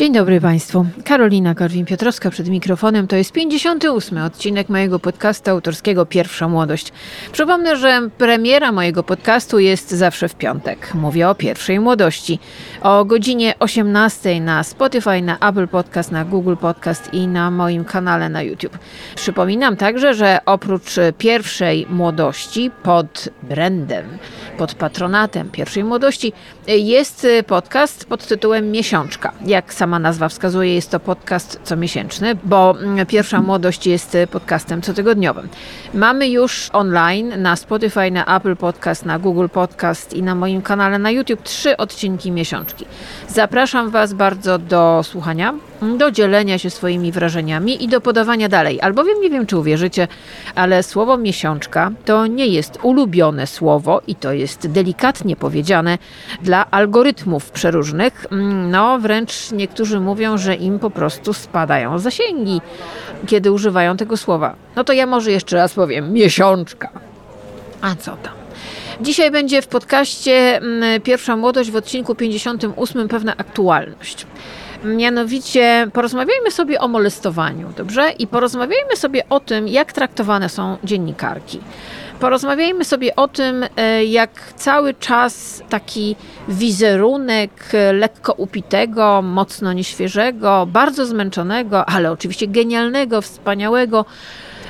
Dzień dobry Państwu. Karolina Korwin-Piotrowska przed mikrofonem. To jest 58. odcinek mojego podcastu autorskiego Pierwsza Młodość. Przypomnę, że premiera mojego podcastu jest zawsze w piątek. Mówię o pierwszej młodości. O godzinie 18 na Spotify, na Apple Podcast, na Google Podcast i na moim kanale na YouTube. Przypominam także, że oprócz pierwszej młodości pod brandem, pod patronatem pierwszej młodości jest podcast pod tytułem Miesiączka. Jak sama nazwa wskazuje, jest to podcast comiesięczny, bo mm, Pierwsza Młodość jest podcastem cotygodniowym. Mamy już online na Spotify, na Apple Podcast, na Google Podcast i na moim kanale na YouTube trzy odcinki miesiączki. Zapraszam Was bardzo do słuchania, do dzielenia się swoimi wrażeniami i do podawania dalej. Albowiem nie wiem, czy uwierzycie, ale słowo miesiączka to nie jest ulubione słowo i to jest delikatnie powiedziane dla algorytmów przeróżnych. Mm, no, wręcz niektórzy mówią, że im po prostu spadają zasięgi, kiedy używają tego słowa. No to ja może jeszcze raz powiem: miesiączka. A co tam? Dzisiaj będzie w podcaście mm, Pierwsza Młodość w odcinku 58 pewna aktualność. Mianowicie porozmawiajmy sobie o molestowaniu, dobrze? I porozmawiajmy sobie o tym, jak traktowane są dziennikarki. Porozmawiajmy sobie o tym, e, jak cały czas taki wizerunek lekko upitego, mocno nieświeżego, bardzo zmęczonego, ale oczywiście genialnego, wspaniałego,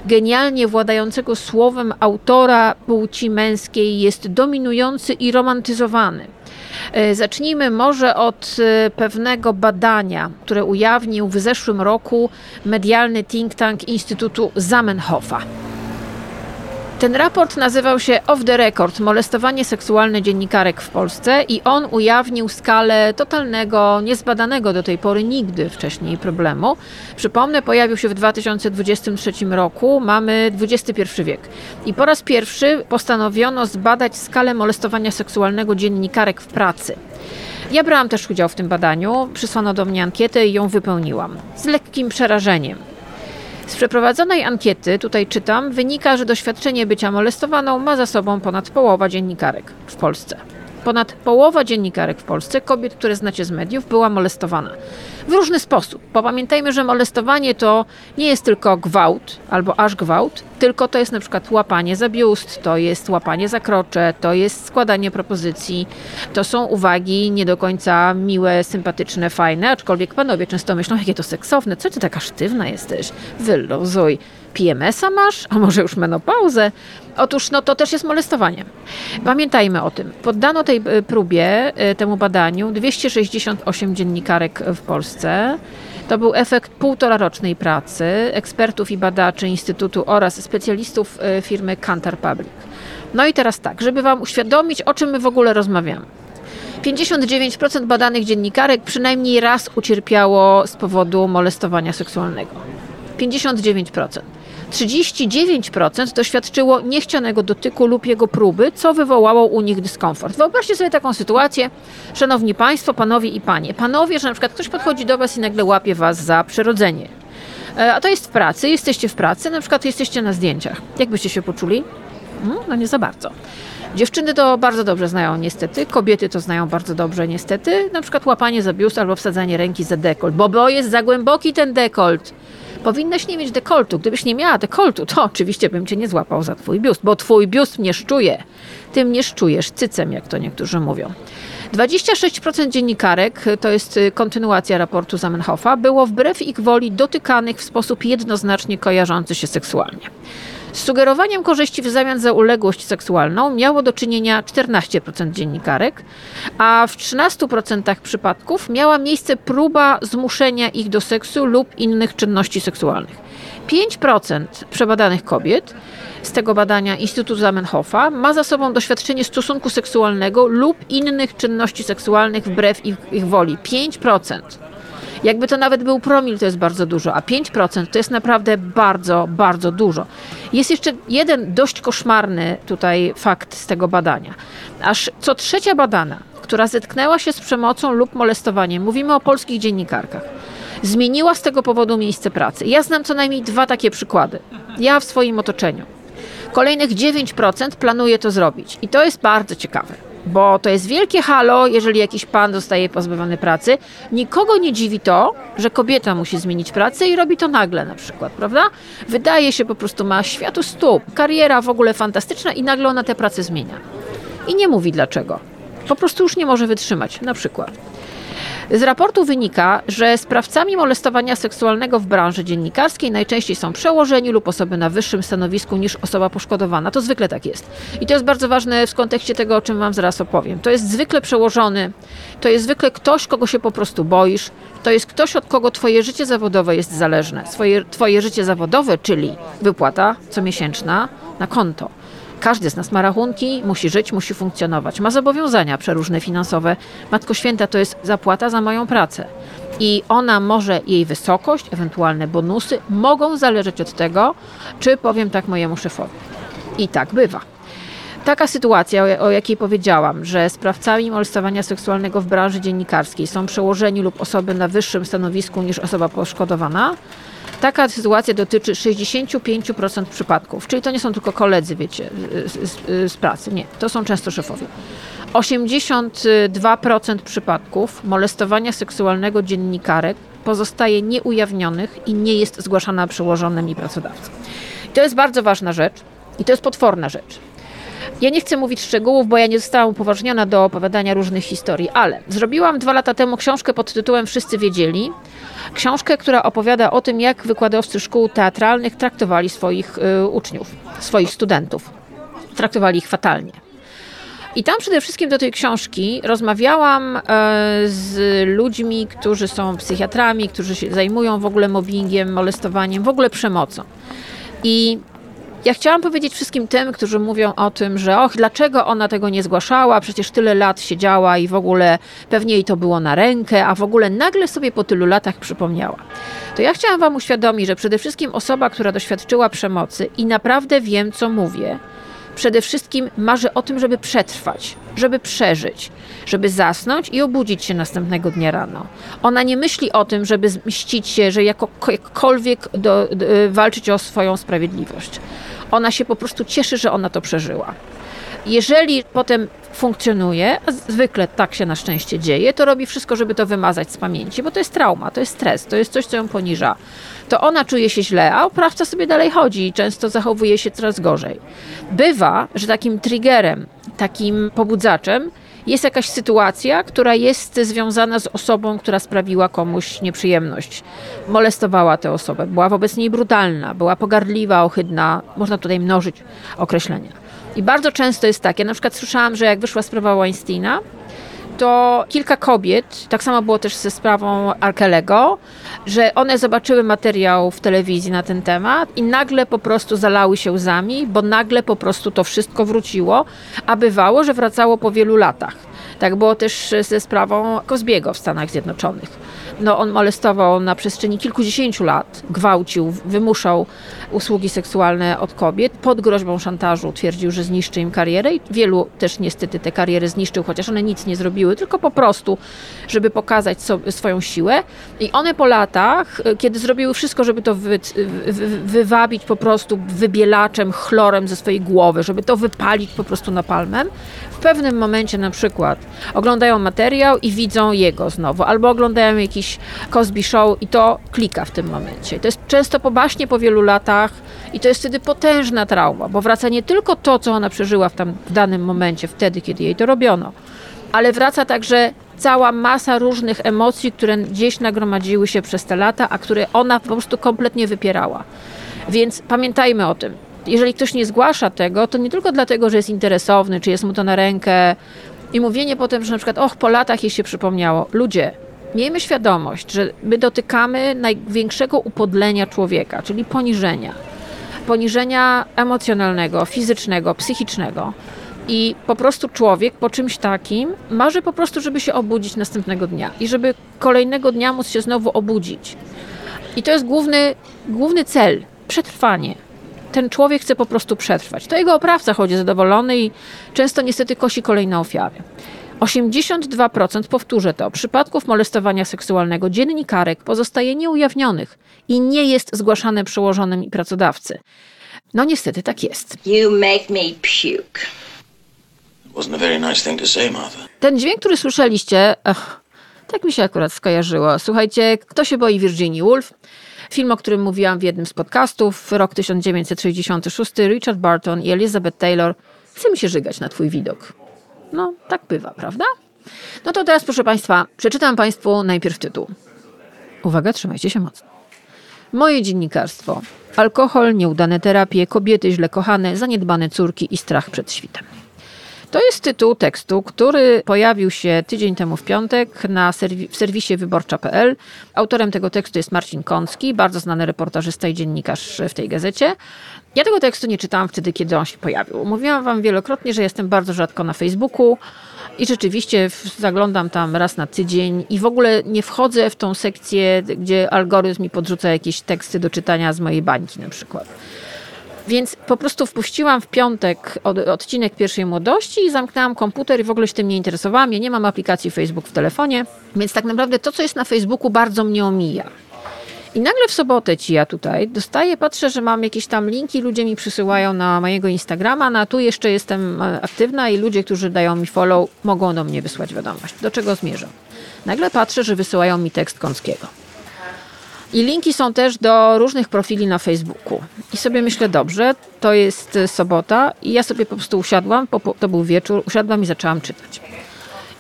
genialnie władającego słowem autora płci męskiej jest dominujący i romantyzowany. E, zacznijmy może od e, pewnego badania, które ujawnił w zeszłym roku medialny think tank Instytutu Zamenhofa. Ten raport nazywał się Off the Record molestowanie seksualne dziennikarek w Polsce i on ujawnił skalę totalnego, niezbadanego do tej pory nigdy wcześniej problemu. Przypomnę, pojawił się w 2023 roku, mamy XXI wiek. I po raz pierwszy postanowiono zbadać skalę molestowania seksualnego dziennikarek w pracy. Ja brałam też udział w tym badaniu, przysłano do mnie ankietę i ją wypełniłam. Z lekkim przerażeniem. Z przeprowadzonej ankiety, tutaj czytam, wynika, że doświadczenie bycia molestowaną ma za sobą ponad połowa dziennikarek w Polsce. Ponad połowa dziennikarek w Polsce, kobiet, które znacie z mediów, była molestowana. W różny sposób. Bo pamiętajmy, że molestowanie to nie jest tylko gwałt albo aż gwałt, tylko to jest na przykład łapanie za biust, to jest łapanie za krocze, to jest składanie propozycji, to są uwagi nie do końca miłe, sympatyczne, fajne, aczkolwiek panowie często myślą, jakie to seksowne, co ty taka sztywna jesteś, wyluzuj. PMS-a masz, a może już menopauzę? Otóż no, to też jest molestowanie. Pamiętajmy o tym. Poddano tej e, próbie, e, temu badaniu 268 dziennikarek w Polsce. To był efekt półtora rocznej pracy ekspertów i badaczy Instytutu oraz specjalistów e, firmy Kantar Public. No i teraz tak, żeby Wam uświadomić, o czym my w ogóle rozmawiamy. 59% badanych dziennikarek przynajmniej raz ucierpiało z powodu molestowania seksualnego. 59%. 39% doświadczyło niechcianego dotyku lub jego próby, co wywołało u nich dyskomfort. Wyobraźcie sobie taką sytuację, szanowni państwo, panowie i panie. Panowie, że na przykład ktoś podchodzi do was i nagle łapie was za przyrodzenie. E, a to jest w pracy, jesteście w pracy, na przykład jesteście na zdjęciach. Jak byście się poczuli? Hmm, no nie za bardzo. Dziewczyny to bardzo dobrze znają niestety, kobiety to znają bardzo dobrze niestety, na przykład łapanie za biust albo wsadzanie ręki za dekolt, bo, bo jest za głęboki ten dekolt. Powinnaś nie mieć dekoltu. Gdybyś nie miała dekoltu, to oczywiście bym cię nie złapał za twój biust, bo twój biust mnie szczuje. Ty mnie szczujesz cycem, jak to niektórzy mówią. 26% dziennikarek, to jest y, kontynuacja raportu Zamenhofa, było wbrew ich woli dotykanych w sposób jednoznacznie kojarzący się seksualnie. Z sugerowaniem korzyści w zamian za uległość seksualną miało do czynienia 14% dziennikarek, a w 13% przypadków miała miejsce próba zmuszenia ich do seksu lub innych czynności seksualnych. 5% przebadanych kobiet z tego badania Instytutu Zamenhofa ma za sobą doświadczenie stosunku seksualnego lub innych czynności seksualnych wbrew ich, ich woli. 5%. Jakby to nawet był promil, to jest bardzo dużo, a 5% to jest naprawdę bardzo, bardzo dużo. Jest jeszcze jeden dość koszmarny tutaj fakt z tego badania. Aż co trzecia badana, która zetknęła się z przemocą lub molestowaniem, mówimy o polskich dziennikarkach, zmieniła z tego powodu miejsce pracy. Ja znam co najmniej dwa takie przykłady. Ja w swoim otoczeniu. Kolejnych 9% planuje to zrobić. I to jest bardzo ciekawe. Bo to jest wielkie halo, jeżeli jakiś pan zostaje pozbawiony pracy. Nikogo nie dziwi to, że kobieta musi zmienić pracę i robi to nagle na przykład, prawda? Wydaje się po prostu, ma światu stóp, kariera w ogóle fantastyczna i nagle ona tę pracę zmienia. I nie mówi dlaczego. Po prostu już nie może wytrzymać, na przykład. Z raportu wynika, że sprawcami molestowania seksualnego w branży dziennikarskiej najczęściej są przełożeni lub osoby na wyższym stanowisku niż osoba poszkodowana. To zwykle tak jest. I to jest bardzo ważne w kontekście tego, o czym Wam zaraz opowiem. To jest zwykle przełożony, to jest zwykle ktoś, kogo się po prostu boisz, to jest ktoś, od kogo Twoje życie zawodowe jest zależne. Swoje, twoje życie zawodowe, czyli wypłata comiesięczna na konto każdy z nas ma rachunki, musi żyć, musi funkcjonować, ma zobowiązania przeróżne finansowe. Matko Święta to jest zapłata za moją pracę. I ona może, jej wysokość, ewentualne bonusy mogą zależeć od tego, czy powiem tak mojemu szefowi. I tak bywa. Taka sytuacja, o jakiej powiedziałam, że sprawcami molestowania seksualnego w branży dziennikarskiej są przełożeni lub osoby na wyższym stanowisku niż osoba poszkodowana, Taka sytuacja dotyczy 65% przypadków, czyli to nie są tylko koledzy, wiecie, z, z, pracy, nie, to są często szefowie. 82% przypadków molestowania seksualnego dziennikarek pozostaje nieujawnionych i nie jest zgłaszana przełożonym i pracodawcą. to jest bardzo ważna rzecz i to jest potworna rzecz. Ja nie chcę mówić szczegółów, bo ja nie zostałam upoważniona do opowiadania różnych historii, ale zrobiłam dwa lata temu książkę pod tytułem Wszyscy wiedzieli. Książkę, która opowiada o tym, jak wykładowcy szkół teatralnych traktowali swoich y, uczniów, swoich studentów. Traktowali ich fatalnie. I tam przede wszystkim do tej książki rozmawiałam e, z ludźmi, którzy są psychiatrami, którzy się zajmują w ogóle mobbingiem, molestowaniem, w ogóle przemocą. I ja chciałam powiedzieć wszystkim tym, którzy mówią o tym, że och, dlaczego ona tego nie zgłaszała, przecież tyle lat siedziała i w ogóle pewnie jej to było na rękę, a w ogóle nagle sobie po tylu latach przypomniała. To ja chciałam Wam uświadomić, że przede wszystkim osoba, która doświadczyła przemocy i naprawdę wiem, co mówię, przede wszystkim marzy o tym, żeby przetrwać, żeby przeżyć, żeby zasnąć i obudzić się następnego dnia rano. Ona nie myśli o tym, żeby mścić się, że jakkolwiek do, do, walczyć o swoją sprawiedliwość. Ona się po prostu cieszy, że ona to przeżyła. Jeżeli potem funkcjonuje, a zwykle tak się na szczęście dzieje, to robi wszystko, żeby to wymazać z pamięci, bo to jest trauma, to jest stres, to jest coś, co ją poniża. To ona czuje się źle, a oprawca sobie dalej chodzi i często zachowuje się coraz gorzej. Bywa, że takim triggerem, takim pobudzaczem jest jakaś sytuacja, która jest związana z osobą, która sprawiła komuś nieprzyjemność. Molestowała tę osobę, była wobec niej brutalna, była pogardliwa, ohydna, można tutaj mnożyć określenia. I bardzo często jest tak, ja na przykład słyszałam, że jak wyszła sprawa Weinsteina, to kilka kobiet, tak samo było też ze sprawą Arkelego, że one zobaczyły materiał w telewizji na ten temat i nagle po prostu zalały się łzami, bo nagle po prostu to wszystko wróciło, a bywało, że wracało po wielu latach. Tak było też ze sprawą Kozbiego w Stanach Zjednoczonych no, on molestował na przestrzeni kilkudziesięciu lat, gwałcił, wymuszał usługi seksualne od kobiet. Pod groźbą szantażu twierdził, że zniszczy im karierę i wielu też niestety te kariery zniszczył, chociaż one nic nie zrobiły, tylko po prostu, żeby pokazać sobie, swoją siłę. I one po latach, kiedy zrobiły wszystko, żeby to wy, wy, wywabić po prostu wybielaczem, chlorem ze swojej głowy, żeby to wypalić po prostu napalmem, w pewnym momencie na przykład oglądają materiał i widzą jego znowu, albo oglądają jakiś Cosby Show i to klika w tym momencie. To jest często pobaśnie po wielu latach i to jest wtedy potężna trauma, bo wraca nie tylko to, co ona przeżyła w, tam, w danym momencie, wtedy, kiedy jej to robiono, ale wraca także cała masa różnych emocji, które gdzieś nagromadziły się przez te lata, a które ona po prostu kompletnie wypierała. Więc pamiętajmy o tym. Jeżeli ktoś nie zgłasza tego, to nie tylko dlatego, że jest interesowny, czy jest mu to na rękę, i mówienie potem, że na przykład, och, po latach jej się przypomniało. Ludzie, Miejmy świadomość, że my dotykamy największego upodlenia człowieka, czyli poniżenia. Poniżenia emocjonalnego, fizycznego, psychicznego. I po prostu człowiek po czymś takim marzy po prostu, żeby się obudzić następnego dnia i żeby kolejnego dnia móc się znowu obudzić. I to jest główny, główny cel przetrwanie. Ten człowiek chce po prostu przetrwać. To jego oprawca chodzi zadowolony i często niestety kosi kolejne ofiary. 82%, powtórzę to, przypadków molestowania seksualnego dziennikarek pozostaje nieujawnionych i nie jest zgłaszane przełożonym i pracodawcy. No niestety tak jest. You make me puke. Wasn't a very nice thing to say, Martha. Ten dźwięk, który słyszeliście, ach, tak mi się akurat skojarzyło. Słuchajcie, kto się boi Virginia Woolf? Film, o którym mówiłam w jednym z podcastów, rok 1966, Richard Barton i Elizabeth Taylor. Chce mi się żygać na twój widok. No, tak bywa, prawda? No to teraz, proszę Państwa, przeczytam Państwu najpierw tytuł. Uwaga, trzymajcie się mocno. Moje dziennikarstwo. Alkohol, nieudane terapie, kobiety źle kochane, zaniedbane córki i strach przed świtem. To jest tytuł tekstu, który pojawił się tydzień temu w piątek na serwi w serwisie wyborcza.pl. Autorem tego tekstu jest Marcin Kącki, bardzo znany reportażysta i dziennikarz w tej gazecie. Ja tego tekstu nie czytałam wtedy, kiedy on się pojawił. Mówiłam wam wielokrotnie, że jestem bardzo rzadko na Facebooku i rzeczywiście zaglądam tam raz na tydzień i w ogóle nie wchodzę w tą sekcję, gdzie algorytm mi podrzuca jakieś teksty do czytania z mojej bańki na przykład. Więc po prostu wpuściłam w piątek odcinek pierwszej młodości i zamknęłam komputer i w ogóle się tym nie interesowałam. Ja nie mam aplikacji Facebook w telefonie, więc tak naprawdę to, co jest na Facebooku, bardzo mnie omija. I nagle w sobotę ci ja tutaj dostaję, patrzę, że mam jakieś tam linki, ludzie mi przysyłają na mojego Instagrama, na tu jeszcze jestem e, aktywna i ludzie, którzy dają mi follow, mogą do mnie wysłać wiadomość. Do czego zmierzam? Nagle patrzę, że wysyłają mi tekst Kąckiego. I linki są też do różnych profili na Facebooku. I sobie myślę, dobrze, to jest sobota i ja sobie po prostu usiadłam, to był wieczór, usiadłam i zaczęłam czytać.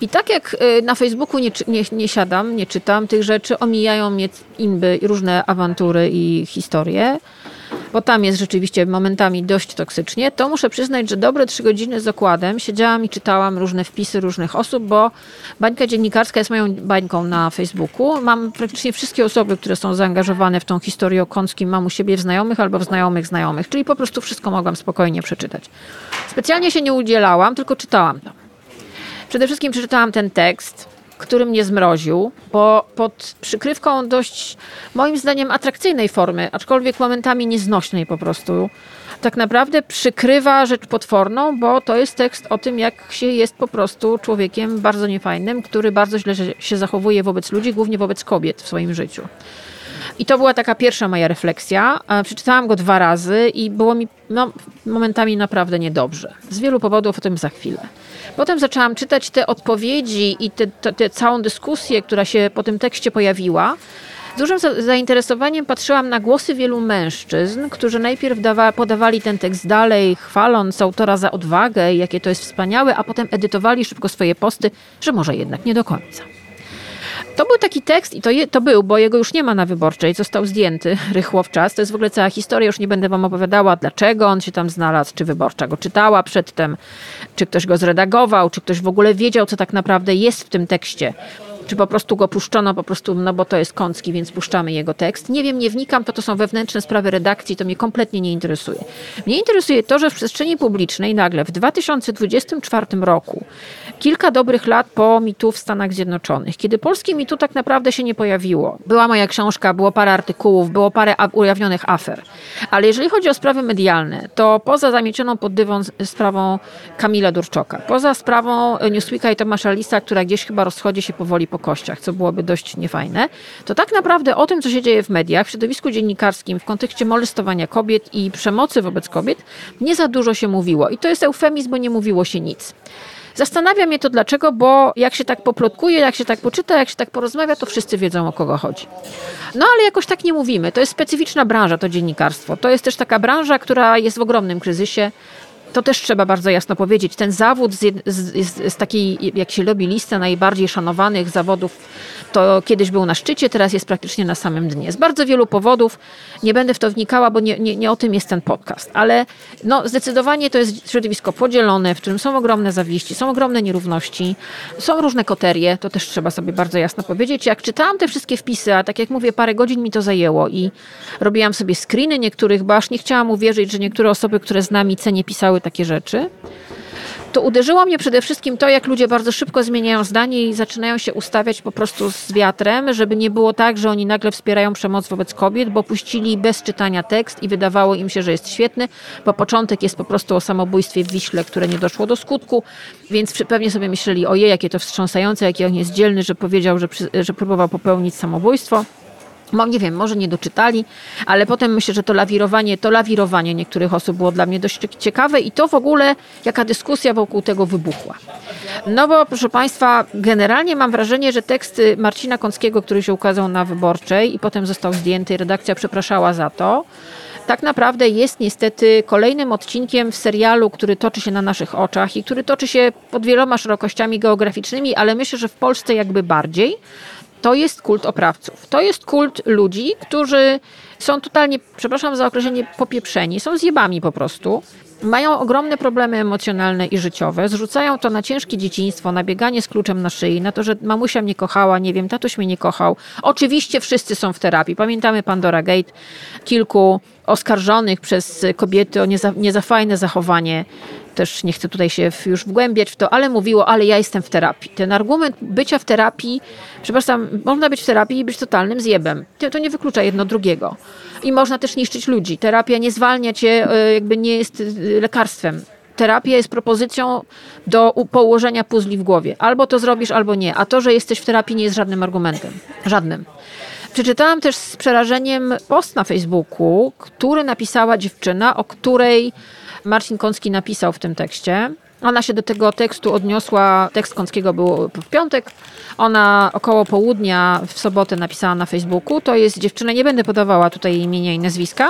I tak jak y, na Facebooku nie, nie, nie siadam, nie czytam tych rzeczy, omijają mnie inby, różne awantury i historie, bo tam jest rzeczywiście momentami dość toksycznie, to muszę przyznać, że dobre trzy godziny z okładem siedziałam i czytałam różne wpisy różnych osób, bo bańka dziennikarska jest moją bańką na Facebooku. Mam praktycznie wszystkie osoby, które są zaangażowane w tą historię o Kąckim, mam u siebie w znajomych albo w znajomych znajomych, czyli po prostu wszystko mogłam spokojnie przeczytać. Specjalnie się nie udzielałam, tylko czytałam to. Przede wszystkim przeczytałam ten tekst, który mnie zmroził, bo pod przykrywką dość, moim zdaniem, atrakcyjnej formy, aczkolwiek momentami nieznośnej po prostu, tak naprawdę przykrywa rzecz potworną, bo to jest tekst o tym, jak się jest po prostu człowiekiem bardzo niefajnym, który bardzo źle się zachowuje wobec ludzi, głównie wobec kobiet w swoim życiu. I to była taka pierwsza moja refleksja. Przeczytałam go dwa razy i było mi no, momentami naprawdę niedobrze. Z wielu powodów, o tym za chwilę. Potem zaczęłam czytać te odpowiedzi i tę całą dyskusję, która się po tym tekście pojawiła. Z dużym zainteresowaniem patrzyłam na głosy wielu mężczyzn, którzy najpierw dawa, podawali ten tekst dalej, chwaląc autora za odwagę, jakie to jest wspaniałe, a potem edytowali szybko swoje posty, że może jednak nie do końca. To był taki tekst i to, je, to był, bo jego już nie ma na wyborczej, został zdjęty rychło w czas. To jest w ogóle cała historia, już nie będę wam opowiadała, dlaczego on się tam znalazł, czy wyborcza go czytała przedtem, czy ktoś go zredagował, czy ktoś w ogóle wiedział, co tak naprawdę jest w tym tekście czy po prostu go puszczono, po prostu, no bo to jest Kącki, więc puszczamy jego tekst. Nie wiem, nie wnikam, to to są wewnętrzne sprawy redakcji, to mnie kompletnie nie interesuje. Mnie interesuje to, że w przestrzeni publicznej nagle w 2024 roku, kilka dobrych lat po mitu w Stanach Zjednoczonych, kiedy polskie mitu tak naprawdę się nie pojawiło. Była moja książka, było parę artykułów, było parę ujawnionych afer. Ale jeżeli chodzi o sprawy medialne, to poza zamiecioną pod dywon sprawą Kamila Durczoka, poza sprawą Newsweeka i Tomasza Lisa, która gdzieś chyba rozchodzi się powoli po kościach, co byłoby dość niefajne, to tak naprawdę o tym, co się dzieje w mediach, w środowisku dziennikarskim, w kontekście molestowania kobiet i przemocy wobec kobiet, nie za dużo się mówiło. I to jest eufemizm, bo nie mówiło się nic. Zastanawia mnie to dlaczego, bo jak się tak poplotkuje, jak się tak poczyta, jak się tak porozmawia, to wszyscy wiedzą o kogo chodzi. No ale jakoś tak nie mówimy. To jest specyficzna branża, to dziennikarstwo. To jest też taka branża, która jest w ogromnym kryzysie to też trzeba bardzo jasno powiedzieć. Ten zawód z, z, z, takiej, jak się robi listę najbardziej szanowanych zawodów, to kiedyś był na szczycie, teraz jest praktycznie na samym dnie. Z bardzo wielu powodów. Nie będę w to wnikała, bo nie, nie, nie o tym jest ten podcast. Ale no, zdecydowanie to jest środowisko podzielone, w którym są ogromne zawieści, są ogromne nierówności, są różne koterie, to też trzeba sobie bardzo jasno powiedzieć. Jak czytałam te wszystkie wpisy, a tak jak mówię, parę godzin mi to zajęło i robiłam sobie screeny niektórych, bo aż nie chciałam uwierzyć, że niektóre osoby, które z nami cenie pisały takie rzeczy, to uderzyło mnie przede wszystkim to, jak ludzie bardzo szybko zmieniają zdanie i zaczynają się ustawiać po prostu z wiatrem, żeby nie było tak, że oni nagle wspierają przemoc wobec kobiet, bo puścili bez czytania tekst i wydawało im się, że jest świetny, bo początek jest po prostu o samobójstwie w Wiśle, które nie doszło do skutku, więc pewnie sobie myśleli, ojej, jakie to wstrząsające, jaki on jest dzielny, że powiedział, że, że próbował popełnić samobójstwo. Nie wiem, może nie doczytali, ale potem myślę, że to lawirowanie, to lawirowanie niektórych osób było dla mnie dość ciekawe i to w ogóle jaka dyskusja wokół tego wybuchła. No bo proszę Państwa, generalnie mam wrażenie, że tekst Marcina Kąckiego, który się ukazał na Wyborczej i potem został zdjęty, redakcja przepraszała za to, tak naprawdę jest niestety kolejnym odcinkiem w serialu, który toczy się na naszych oczach i który toczy się pod wieloma szerokościami geograficznymi, ale myślę, że w Polsce jakby bardziej to jest kult oprawców. To jest kult ludzi, którzy są totalnie, przepraszam za określenie, popieprzeni, są zjebami po prostu. Mają ogromne problemy emocjonalne i życiowe, zrzucają to na ciężkie dzieciństwo, na bieganie z kluczem na szyi, na to, że mamusia mnie kochała, nie wiem, tatuś mnie nie kochał. Oczywiście wszyscy są w terapii. Pamiętamy Pandora Gate, kilku oskarżonych przez kobiety o niezafajne zachowanie też nie chcę tutaj się już wgłębiać w to, ale mówiło, ale ja jestem w terapii. Ten argument bycia w terapii, przepraszam, można być w terapii i być totalnym zjebem. To nie wyklucza jedno drugiego. I można też niszczyć ludzi. Terapia nie zwalnia cię, e, jakby nie jest e, lekarstwem. Terapia jest propozycją do położenia puzli w głowie. Albo to zrobisz, albo nie. A to, że jesteś w terapii nie jest żadnym argumentem. Żadnym. Przeczytałam też z przerażeniem post na Facebooku, który napisała dziewczyna, o której Marcin Kącki napisał w tym tekście. Ona się do tego tekstu odniosła, tekst Kąckiego był w piątek, ona około południa w sobotę napisała na Facebooku. To jest dziewczyna, nie będę podawała tutaj imienia i nazwiska,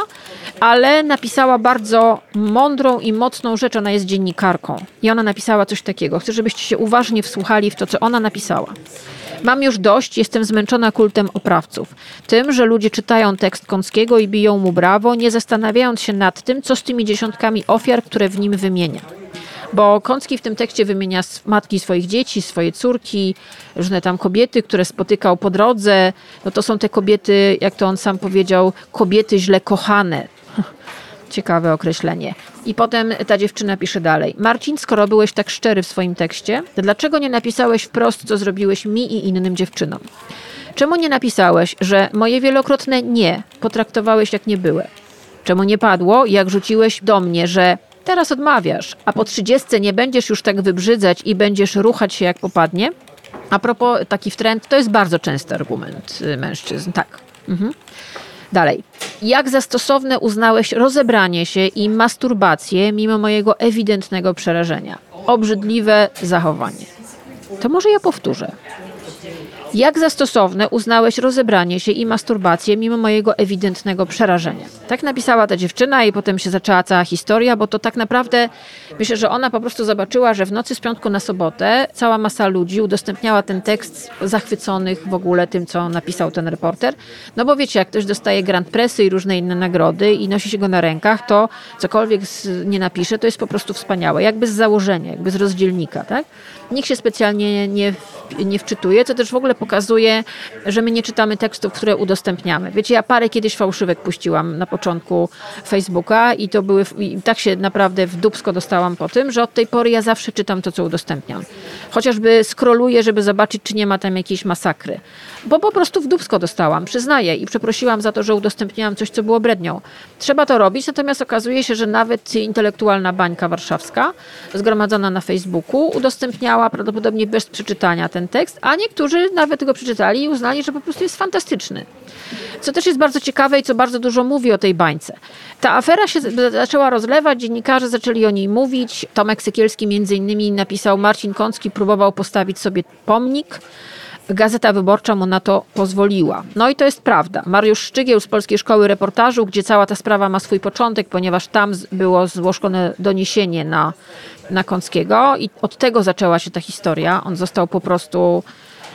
ale napisała bardzo mądrą i mocną rzecz. Ona jest dziennikarką i ona napisała coś takiego. Chcę, żebyście się uważnie wsłuchali w to, co ona napisała. Mam już dość, jestem zmęczona kultem oprawców. Tym, że ludzie czytają tekst Kąckiego i biją mu brawo, nie zastanawiając się nad tym, co z tymi dziesiątkami ofiar, które w nim wymienia. Bo Kącki w tym tekście wymienia matki swoich dzieci, swoje córki, różne tam kobiety, które spotykał po drodze. No to są te kobiety, jak to on sam powiedział, kobiety źle kochane. Ciekawe określenie. I potem ta dziewczyna pisze dalej. Marcin, skoro byłeś tak szczery w swoim tekście, to dlaczego nie napisałeś wprost, co zrobiłeś mi i innym dziewczynom? Czemu nie napisałeś, że moje wielokrotne nie potraktowałeś jak nie były? Czemu nie padło, jak rzuciłeś do mnie, że teraz odmawiasz, a po trzydziestce nie będziesz już tak wybrzydzać i będziesz ruchać się jak popadnie? A propos taki trend, to jest bardzo częsty argument y, mężczyzn, tak. Mhm. Dalej. Jak za stosowne uznałeś rozebranie się i masturbację mimo mojego ewidentnego przerażenia? Obrzydliwe zachowanie. To może ja powtórzę. Jak za stosowne uznałeś rozebranie się i masturbację mimo mojego ewidentnego przerażenia? Tak napisała ta dziewczyna i potem się zaczęła cała historia, bo to tak naprawdę myślę, że ona po prostu zobaczyła, że w nocy z piątku na sobotę cała masa ludzi udostępniała ten tekst zachwyconych w ogóle tym, co napisał ten reporter. No bo wiecie, jak ktoś dostaje Grand Pressy i różne inne nagrody i nosi się go na rękach, to cokolwiek nie napisze, to jest po prostu wspaniałe. Jakby z założenia, jakby z rozdzielnika, tak? Nikt się specjalnie nie, nie wczytuje, co też w ogóle pokazuje, że my nie czytamy tekstów, które udostępniamy. Wiecie, ja parę kiedyś fałszywek puściłam na początku Facebooka i to były, i tak się naprawdę w dubsko dostałam po tym, że od tej pory ja zawsze czytam to, co udostępniam. Chociażby skroluję, żeby zobaczyć, czy nie ma tam jakiejś masakry. Bo po prostu w dubsko dostałam, przyznaję i przeprosiłam za to, że udostępniałam coś, co było brednią. Trzeba to robić, natomiast okazuje się, że nawet intelektualna bańka warszawska, zgromadzona na Facebooku, udostępniała prawdopodobnie bez przeczytania ten tekst, a niektórzy nawet go przeczytali i uznali, że po prostu jest fantastyczny. Co też jest bardzo ciekawe i co bardzo dużo mówi o tej bańce. Ta afera się zaczęła rozlewać, dziennikarze zaczęli o niej mówić. Tomek Sekielski między innymi napisał, Marcin Kącki próbował postawić sobie pomnik, Gazeta Wyborcza mu na to pozwoliła. No i to jest prawda. Mariusz Szczygieł z Polskiej Szkoły Reportażu, gdzie cała ta sprawa ma swój początek, ponieważ tam było złożone doniesienie na, na Kąckiego i od tego zaczęła się ta historia. On został po prostu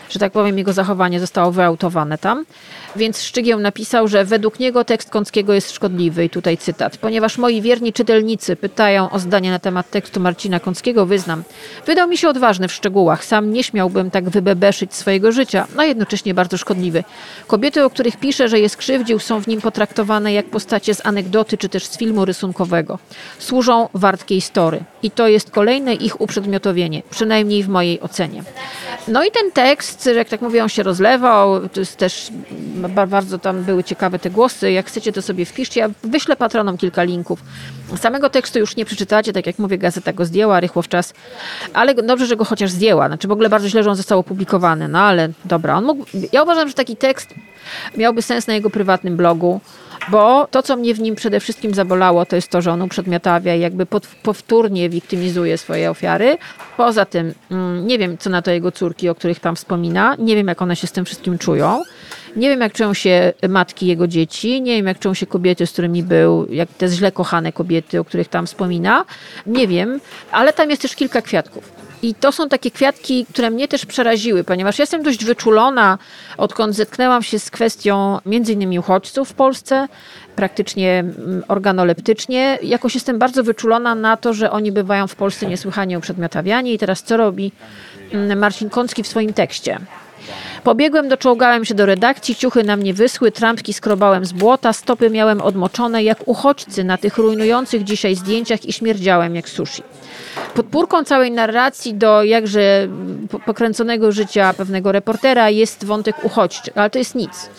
że tak powiem, jego zachowanie zostało wyautowane tam. Więc Szczygieł napisał, że według niego tekst Kąckiego jest szkodliwy i tutaj cytat. Ponieważ moi wierni czytelnicy pytają o zdanie na temat tekstu Marcina Kąckiego, wyznam. Wydał mi się odważny w szczegółach. Sam nie śmiałbym tak wybebeszyć swojego życia, a jednocześnie bardzo szkodliwy. Kobiety, o których pisze, że je skrzywdził, są w nim potraktowane jak postacie z anegdoty czy też z filmu rysunkowego. Służą wartkiej story. I to jest kolejne ich uprzedmiotowienie, przynajmniej w mojej ocenie. No i ten tekst, jak tak mówię, on się rozlewał. To jest też bardzo tam były ciekawe te głosy. Jak chcecie, to sobie wpiszcie. Ja wyślę patronom kilka linków. Samego tekstu już nie przeczytacie, tak jak mówię, gazeta go zdjęła, rychło w czas. Ale dobrze, że go chociaż zdjęła. Znaczy w ogóle bardzo źle, że on został opublikowany. No ale dobra, on mógł. Ja uważam, że taki tekst miałby sens na jego prywatnym blogu. Bo to, co mnie w nim przede wszystkim zabolało, to jest to, że on uprzedmiotawia i jakby powtórnie wiktymizuje swoje ofiary. Poza tym, mm, nie wiem, co na to jego córki, o których tam wspomina. Nie wiem, jak one się z tym wszystkim czują. Nie wiem, jak czują się matki jego dzieci. Nie wiem, jak czują się kobiety, z którymi był, jak te źle kochane kobiety, o których tam wspomina. Nie wiem, ale tam jest też kilka kwiatków. I to są takie kwiatki, które mnie też przeraziły, ponieważ jestem dość wyczulona, odkąd zetknęłam się z kwestią między innymi uchodźców w Polsce, praktycznie mm, organoleptycznie. Jakoś jestem bardzo wyczulona na to, że oni bywają w Polsce niesłychanie uprzedmiotawiani. I teraz co robi mm, Marcin Kącki w swoim tekście? Pobiegłem, doczołgałem się do redakcji, ciuchy na mnie wysły, trampki skrobałem z błota, stopy miałem odmoczone jak uchodźcy na tych rujnujących dzisiaj zdjęciach i śmierdziałem jak sushi. Podpórką całej narracji do jakże pokręconego życia pewnego reportera jest wątek uchodźczy, ale to jest nic.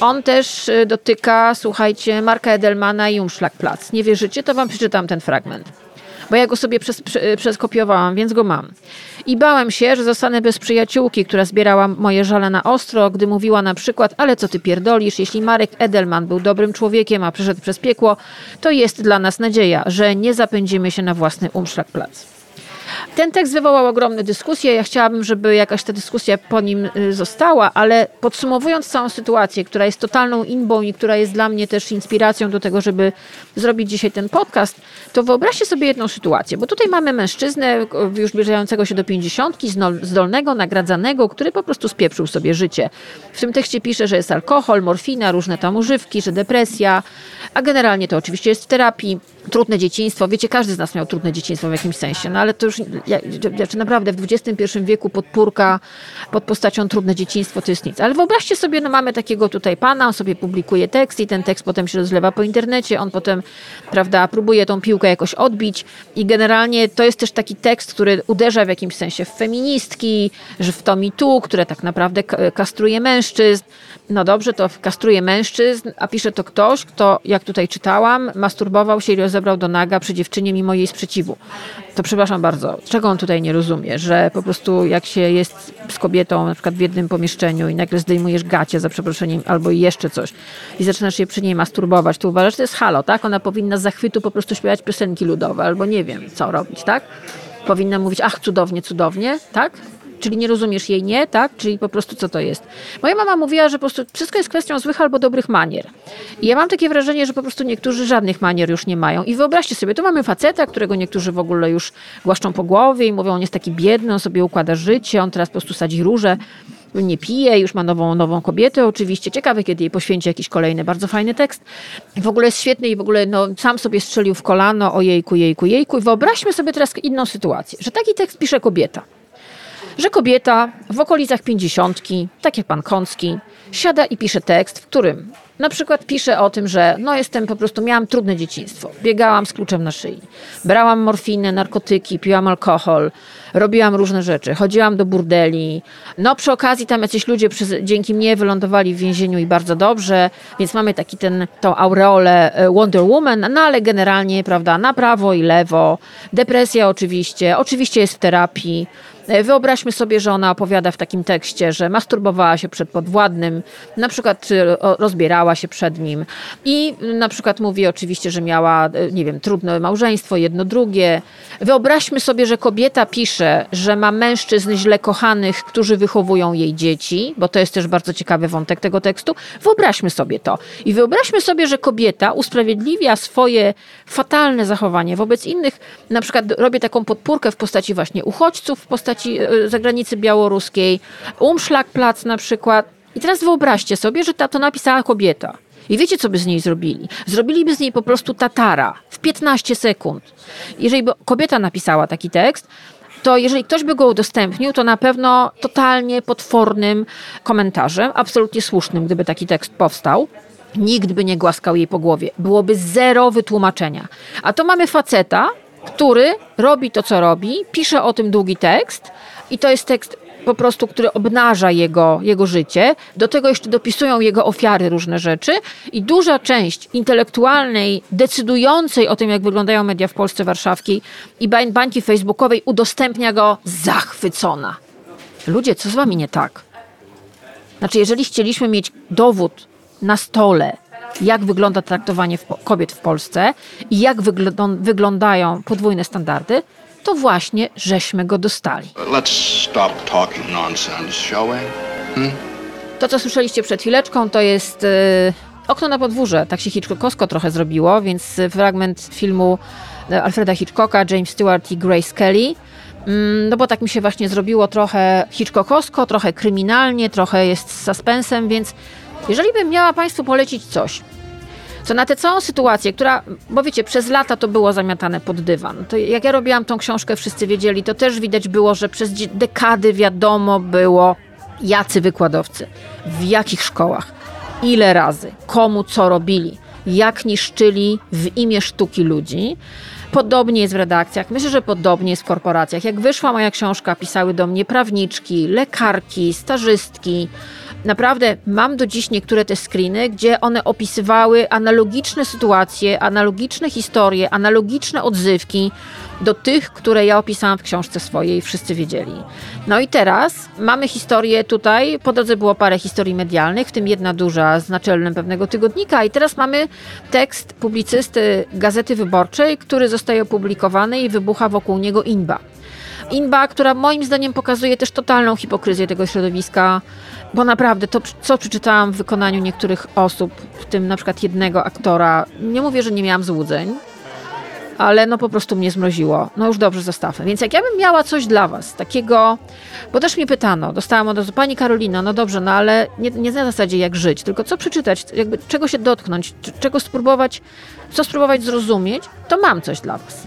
On też y, dotyka, słuchajcie, Marka Edelmana i Umschlagplatz. Nie wierzycie? To wam przeczytam ten fragment bo ja go sobie przez, przeskopiowałam, więc go mam. I bałem się, że zostanę bez przyjaciółki, która zbierała moje żale na ostro, gdy mówiła na przykład, ale co ty pierdolisz, jeśli Marek Edelman był dobrym człowiekiem, a przeszedł przez piekło, to jest dla nas nadzieja, że nie zapędzimy się na własny umszlak-plac. Ten tekst wywołał ogromne dyskusje. Ja chciałabym, żeby jakaś ta dyskusja po nim y, została, ale podsumowując całą sytuację, która jest totalną inbą i która jest dla mnie też inspiracją do tego, żeby zrobić dzisiaj ten podcast, to wyobraźcie sobie jedną sytuację, bo tutaj mamy mężczyznę już zbliżającego się do pięćdziesiątki, zdolnego, nagradzanego, który po prostu spieprzył sobie życie. W tym tekście pisze, że jest alkohol, morfina, różne tam używki, że depresja, a generalnie to oczywiście jest w terapii. Trudne dzieciństwo, wiecie, każdy z nas miał trudne dzieciństwo w jakimś sensie, no ale to już znaczy naprawdę w XXI wieku podpórka pod postacią trudne dzieciństwo to jest nic. Ale wyobraźcie sobie, no mamy takiego tutaj pana, on sobie publikuje tekst i ten tekst potem się rozlewa po internecie, on potem, prawda, próbuje tą piłkę jakoś odbić i generalnie to jest też taki tekst, który uderza w jakimś sensie w feministki, że w to tu, które tak naprawdę kastruje mężczyzn. No dobrze, to kastruje mężczyzn, a pisze to ktoś, kto, jak tutaj czytałam, masturbował się i rozebrał do naga przy dziewczynie mimo jej sprzeciwu. To przepraszam bardzo, czego on tutaj nie rozumie, że po prostu jak się jest z kobietą na przykład w jednym pomieszczeniu i nagle zdejmujesz gacie za przeproszeniem albo jeszcze coś i zaczynasz się przy niej masturbować, to uważasz, że to jest halo, tak? Ona powinna z zachwytu po prostu śpiewać piosenki ludowe albo nie wiem, co robić, tak? Powinna mówić, ach, cudownie, cudownie, tak? Czyli nie rozumiesz jej nie, tak? Czyli po prostu co to jest. Moja mama mówiła, że po prostu wszystko jest kwestią złych albo dobrych manier. I ja mam takie wrażenie, że po prostu niektórzy żadnych manier już nie mają. I wyobraźcie sobie, tu mamy faceta, którego niektórzy w ogóle już głaszczą po głowie i mówią, on jest taki biedny, on sobie układa życie, on teraz po prostu sadzi róże nie pije, już ma nową, nową kobietę oczywiście. Ciekawe, kiedy jej poświęci jakiś kolejny bardzo fajny tekst. W ogóle jest świetny i w ogóle no, sam sobie strzelił w kolano, o jejku, jejku, jejku. I wyobraźmy sobie teraz inną sytuację, że taki tekst pisze kobieta że kobieta w okolicach pięćdziesiątki, tak jak pan Kącki, siada i pisze tekst, w którym na przykład pisze o tym, że no jestem po prostu, miałam trudne dzieciństwo, biegałam z kluczem na szyi, brałam morfinę, narkotyki, piłam alkohol, robiłam różne rzeczy, chodziłam do burdeli. No przy okazji tam jacyś ludzie przez, dzięki mnie wylądowali w więzieniu i bardzo dobrze, więc mamy taki ten, tą aureolę e, Wonder Woman, no ale generalnie, prawda, na prawo i lewo, depresja oczywiście, oczywiście jest w terapii, E, wyobraźmy sobie, że ona opowiada w takim tekście, że masturbowała się przed podwładnym, na przykład e, rozbierała się przed nim i na przykład mówi oczywiście, że miała, nie wiem, trudne małżeństwo, jedno drugie. Wyobraźmy sobie, że kobieta pisze, że ma mężczyzn źle kochanych, którzy wychowują jej dzieci, bo to jest też bardzo ciekawy wątek tego tekstu. Wyobraźmy sobie to. I wyobraźmy sobie, że kobieta usprawiedliwia swoje fatalne zachowanie wobec innych, na przykład robię taką podpórkę w postaci właśnie uchodźców, w postaci e, zagranicy białoruskiej, Umszlak-Plac na przykład. I teraz wyobraźcie sobie, że ta to napisała kobieta. I wiecie, co by z niej zrobili? Zrobiliby z niej po prostu tatara w 15 sekund. Jeżeli by kobieta napisała taki tekst, to jeżeli ktoś by go udostępnił, to na pewno totalnie potwornym komentarzem, absolutnie słusznym, gdyby taki tekst powstał. Nikt by nie głaskał jej po głowie. Byłoby zero wytłumaczenia. A to mamy faceta, który robi to, co robi, pisze o tym długi tekst i to jest tekst po prostu, który obnaża jego, jego życie. Do tego jeszcze dopisują jego ofiary różne rzeczy i duża część intelektualnej, decydującej o tym, jak wyglądają media w Polsce warszawskiej i bańki facebookowej udostępnia go zachwycona. Ludzie, co z wami nie tak? Znaczy, jeżeli chcieliśmy mieć dowód na stole, jak wygląda traktowanie w, kobiet w Polsce i jak wyglądają podwójne standardy, to właśnie żeśmy go dostali. Nonsense? Hmm? To, co słyszeliście przed chwileczką, to jest y, okno na podwórze. Tak się Hitchcockowsko trochę zrobiło, więc fragment filmu e, Alfreda Hitchcocka, James Stewart i Grace Kelly. Mm, no bo tak mi się właśnie zrobiło trochę Hitchcockowsko, trochę kryminalnie, trochę jest z suspensem, więc jeżeli bym miała Państwu polecić coś, co na tę całą sytuację, która, bo wiecie, przez lata to było zamiatane pod dywan. To jak ja robiłam tą książkę, wszyscy wiedzieli, to też widać było, że przez dekady wiadomo było, jacy wykładowcy, w jakich szkołach, ile razy, komu co robili, jak niszczyli w imię sztuki ludzi. Podobnie jest w redakcjach, myślę, że podobnie jest w korporacjach. Jak wyszła moja książka, pisały do mnie prawniczki, lekarki, stażystki, Naprawdę mam do dziś niektóre te screeny, gdzie one opisywały analogiczne sytuacje, analogiczne historie, analogiczne odzywki do tych, które ja opisałam w książce swojej, wszyscy wiedzieli. No i teraz mamy historię tutaj, po drodze było parę historii medialnych, w tym jedna duża z naczelnym pewnego tygodnika i teraz mamy tekst publicysty Gazety Wyborczej, który zostaje opublikowany i wybucha wokół niego inba. Inba, która moim zdaniem pokazuje też totalną hipokryzję tego środowiska, bo naprawdę to, co przeczytałam w wykonaniu niektórych osób, w tym na przykład jednego aktora, nie mówię, że nie miałam złudzeń, ale no po prostu mnie zmroziło. No już dobrze, zostawmy. Więc jak ja bym miała coś dla was, takiego, bo też mnie pytano, dostałam od razu, pani Karolina, no dobrze, no ale nie, nie na zasadzie jak żyć, tylko co przeczytać, jakby czego się dotknąć, czego spróbować, co spróbować zrozumieć, to mam coś dla was.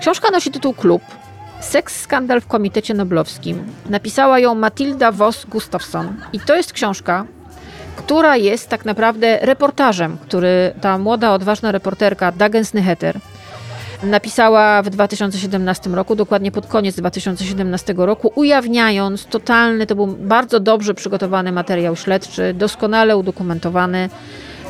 Książka nosi tytuł Klub, Seks skandal w Komitecie Noblowskim. Napisała ją Matilda Voss Gustafsson. I to jest książka, która jest tak naprawdę reportażem, który ta młoda, odważna reporterka Dagen Snyheter napisała w 2017 roku, dokładnie pod koniec 2017 roku, ujawniając totalny, to był bardzo dobrze przygotowany materiał śledczy, doskonale udokumentowany,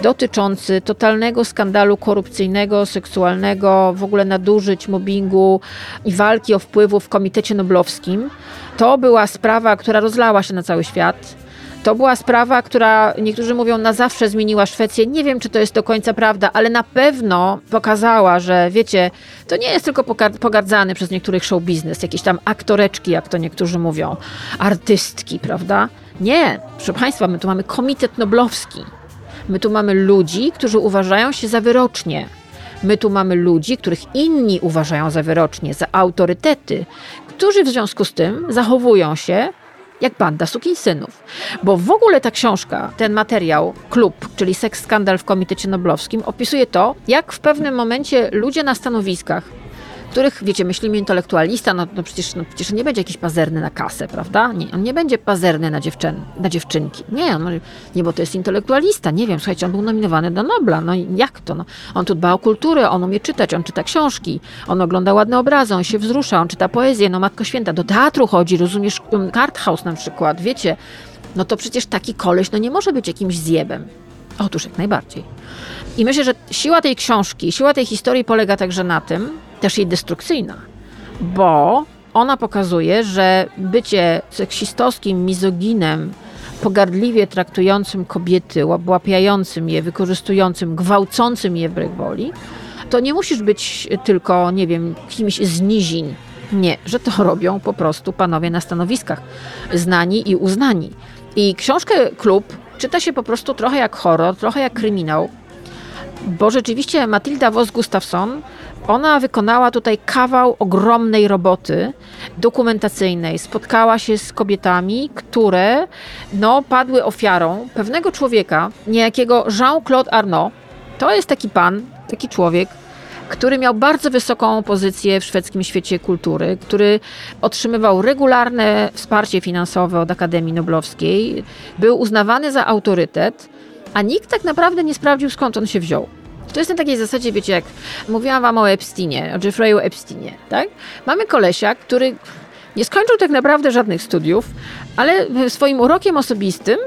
dotyczący totalnego skandalu korupcyjnego, seksualnego, w ogóle nadużyć, mobbingu i walki o wpływu w Komitecie Noblowskim. To była sprawa, która rozlała się na cały świat. To była sprawa, która niektórzy mówią na zawsze zmieniła Szwecję. Nie wiem, czy to jest do końca prawda, ale na pewno pokazała, że wiecie, to nie jest tylko pogardzany przez niektórych show biznes, jakieś tam aktoreczki, jak to niektórzy mówią, artystki, prawda? Nie, proszę Państwa, my tu mamy Komitet Noblowski. My tu mamy ludzi, którzy uważają się za wyrocznie. My tu mamy ludzi, których inni uważają za wyrocznie, za autorytety, którzy w związku z tym zachowują się jak banda sukinsynów. Bo w ogóle ta książka, ten materiał, klub, czyli seks skandal w Komitecie Noblowskim, opisuje to, jak w pewnym momencie ludzie na stanowiskach których, wiecie, myślimy intelektualista, no, no przecież, no przecież nie będzie jakiś pazerny na kasę, prawda? Nie, on nie będzie pazerny na, dziewczyn, na dziewczynki. Nie, on, nie, bo to jest intelektualista. Nie wiem, słuchajcie, on był nominowany do Nobla. No jak to? No, on tu dba o kulturę, on umie czytać, on czyta książki, on ogląda ładne obrazy, on się wzrusza, on czyta poezję, no Matko Święta, do teatru chodzi, rozumiesz, Karthaus na przykład, wiecie? No to przecież taki koleś, no nie może być jakimś zjebem. Otóż jak najbardziej. I myślę, że siła tej książki, siła tej historii polega także na tym, też jej destrukcyjna, bo ona pokazuje, że bycie seksistowskim mizoginem, pogardliwie traktującym kobiety, łapiającym je, wykorzystującym, gwałcącym je wbrew woli, to nie musisz być tylko, nie wiem, kimś z nizin. Nie, że to robią po prostu panowie na stanowiskach, znani i uznani. I książkę Klub czyta się po prostu trochę jak horror, trochę jak kryminał, bo rzeczywiście Matilda Voss Gustafsson ona wykonała tutaj kawał ogromnej roboty dokumentacyjnej. Spotkała się z kobietami, które no, padły ofiarą pewnego człowieka, niejakiego Jean-Claude Arnaud. To jest taki pan, taki człowiek, który miał bardzo wysoką pozycję w szwedzkim świecie kultury, który otrzymywał regularne wsparcie finansowe od Akademii Noblowskiej, był uznawany za autorytet, a nikt tak naprawdę nie sprawdził skąd on się wziął. To jest na takiej zasadzie, wiecie, jak mówiłam wam o Epsteinie, o Jeffreyu Epsteinie, tak? Mamy kolesia, który Nie skończył tak naprawdę żadnych studiów, ale swoim urokiem osobistym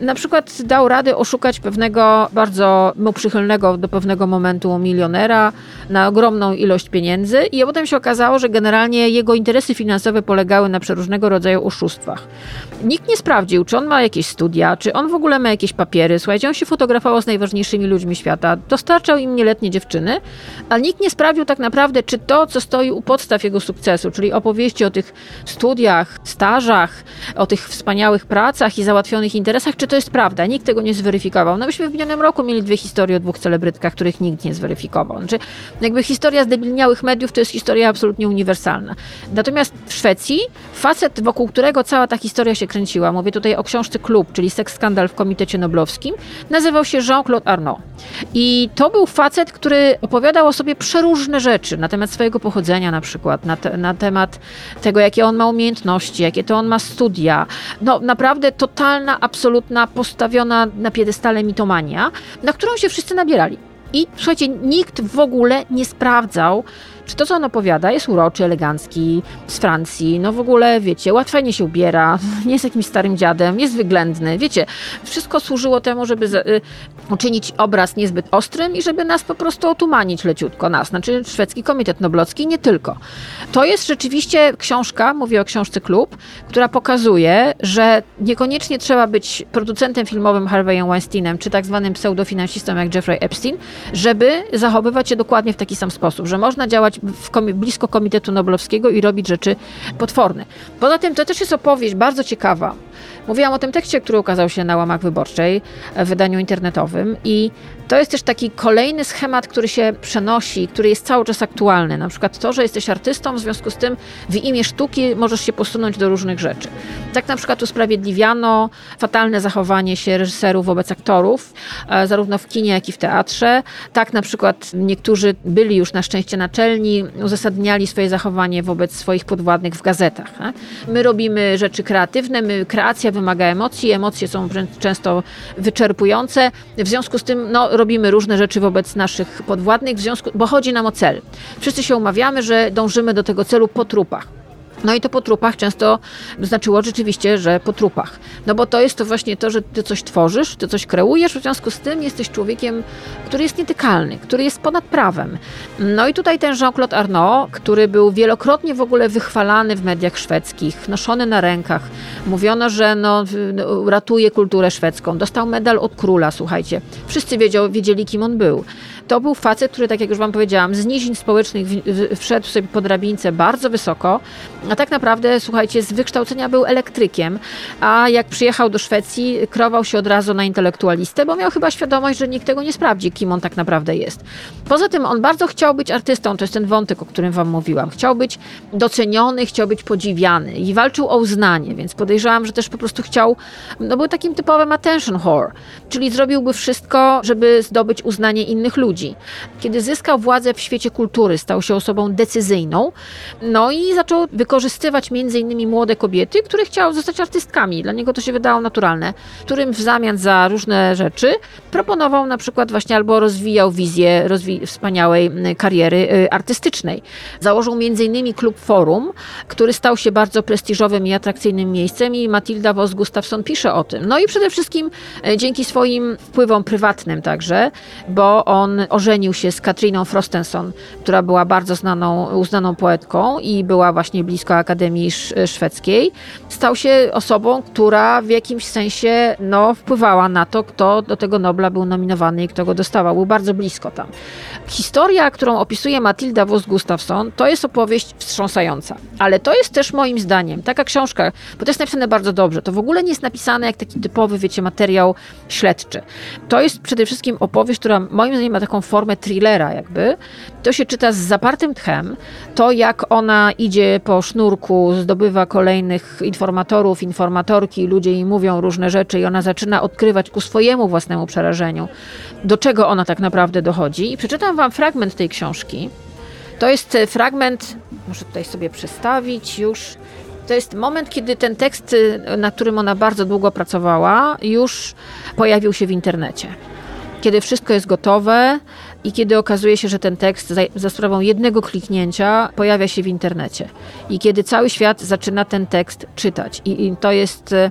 na przykład dał radę oszukać pewnego bardzo mu przychylnego do pewnego momentu milionera na ogromną ilość pieniędzy i potem się okazało, że generalnie jego interesy finansowe polegały na przeróżnego rodzaju oszustwach. Nikt nie sprawdził, czy on ma jakieś studia, czy on w ogóle ma jakieś papiery. Słuchajcie, on się fotografował z najważniejszymi ludźmi świata, dostarczał im nieletnie dziewczyny, ale nikt nie sprawdził tak naprawdę, czy to, co stoi u podstaw jego sukcesu, czyli opowieści o tych studiach, stażach, o tych wspaniałych pracach i załatwionych interesach, czy to jest prawda. Nikt tego nie zweryfikował. No myśmy w minionym roku mieli dwie historie o dwóch celebrytkach, których nikt nie zweryfikował. Znaczy, jakby historia zdebilniałych mediów to jest historia absolutnie uniwersalna. Natomiast w Szwecji facet, wokół którego cała ta historia się kręciła, mówię tutaj o książce Klub, czyli seks skandal w Komitecie Noblowskim, nazywał się Jean-Claude Arnaud. I to był facet, który opowiadał o sobie przeróżne rzeczy na temat swojego pochodzenia na przykład, na, te, na temat tego, jakie on ma umiejętności, jakie to on ma studia. No naprawdę totalna, absolutna, postawiona na piedestale mitomania, na którą się wszyscy nabierali. I słuchajcie, nikt w ogóle nie sprawdzał, czy to, co on opowiada, jest uroczy, elegancki, z Francji, no w ogóle, wiecie, łatwo się ubiera, nie jest jakimś starym dziadem, jest wyględny, wiecie, wszystko służyło temu, żeby y, uczynić obraz niezbyt ostrym i żeby nas po prostu otumanić leciutko, nas, znaczy Szwedzki Komitet Noblowski, nie tylko. To jest rzeczywiście książka, mówię o książce Klub, która pokazuje, że niekoniecznie trzeba być producentem filmowym Harveyem Weinsteinem, czy tak zwanym pseudofinansistą jak Jeffrey Epstein, żeby zachowywać się dokładnie w taki sam sposób, że można działać komi blisko Komitetu Noblowskiego i robić rzeczy potworne. Poza tym to też jest opowieść bardzo ciekawa. Mówiłam o tym tekście, który ukazał się na łamach wyborczej w wydaniu internetowym i to jest też taki kolejny schemat, który się przenosi, który jest cały czas aktualny. Na przykład to, że jesteś artystą, w związku z tym w imię sztuki możesz się posunąć do różnych rzeczy. Tak na przykład usprawiedliwiano fatalne zachowanie się reżyserów wobec aktorów, e, zarówno w kinie, jak i w teatrze. Tak na przykład niektórzy byli już na szczęście naczelni, uzasadniali swoje zachowanie wobec swoich podwładnych w gazetach. My robimy rzeczy kreatywne, my, kreacja wymaga emocji, emocje są często wyczerpujące, w związku z tym no, robimy różne rzeczy wobec naszych podwładnych, w związku, bo chodzi nam o cel. Wszyscy się umawiamy, że dążymy do tego celu po trupach. No i to po trupach często znaczyło rzeczywiście, że po trupach. No bo to jest to właśnie to, że ty coś tworzysz, ty coś kreujesz, w związku z tym jesteś człowiekiem, który jest nietykalny, który jest ponad prawem. No i tutaj ten Jean-Claude Arnaud, który był wielokrotnie w ogóle wychwalany w mediach szwedzkich, noszony na rękach. Mówiono, że no, ratuje kulturę szwedzką. Dostał medal od króla, słuchajcie. Wszyscy wiedział, wiedzieli, kim on był. To był facet, który, tak jak już wam powiedziałam, z nizin społecznych wszedł sobie po drabince bardzo wysoko, a tak naprawdę, słuchajcie, z wykształcenia był elektrykiem, a jak przyjechał do Szwecji, krował się od razu na intelektualistę, bo miał chyba świadomość, że nikt tego nie sprawdzi, kim on tak naprawdę jest. Poza tym on bardzo chciał być artystą, to jest ten wątek, o którym wam mówiłam. Chciał być doceniony, chciał być podziwiany i walczył o uznanie, więc podejrzewam, że też po prostu chciał, no był takim typowym attention whore, czyli zrobiłby wszystko, żeby zdobyć uznanie innych ludzi. Kiedy zyskał władzę w świecie kultury, stał się osobą decyzyjną, no i zaczął wykorzystywać między innymi młode kobiety, które chciały zostać artystkami. Dla niego to się wydało naturalne, którym w zamian za różne rzeczy proponował na przykład właśnie albo rozwijał wizję rozwi wspaniałej kariery y, artystycznej. Założył między innymi klub Forum, który stał się bardzo prestiżowym i atrakcyjnym miejscem i Matilda Vos Gustafsson pisze o tym. No i przede wszystkim y, dzięki swoim wpływom prywatnym także, bo on ożenił się z Katriną Frostenson, która była bardzo znaną, uznaną poetką i była właśnie blisko Akademii Szwedzkiej, stał się osobą, która w jakimś sensie no, wpływała na to, kto do tego Nobla był nominowany i kto go dostawał. Był bardzo blisko tam. Historia, którą opisuje Matilda Voss Gustafsson, to jest opowieść wstrząsająca. Ale to jest też moim zdaniem taka książka, bo to jest napisane bardzo dobrze. To w ogóle nie jest napisane jak taki typowy, wiecie, materiał śledczy. To jest przede wszystkim opowieść, która moim zdaniem ma taką formę thrillera jakby. To się czyta z zapartym tchem. To jak ona idzie po sznurku, zdobywa kolejnych informatorów, informatorki, ludzie jej mówią różne rzeczy i ona zaczyna odkrywać ku swojemu własnemu przerażeniu, do czego ona tak naprawdę dochodzi. I przeczytam wam fragment tej książki. To jest e, fragment, muszę tutaj sobie przestawić już. To jest moment, kiedy ten tekst, e, na którym ona bardzo długo pracowała, już pojawił się w internecie. Kiedy wszystko jest gotowe, i kiedy okazuje się, że ten tekst za, za sprawą jednego kliknięcia pojawia się w internecie i kiedy cały świat zaczyna ten tekst czytać. I, i to jest. E,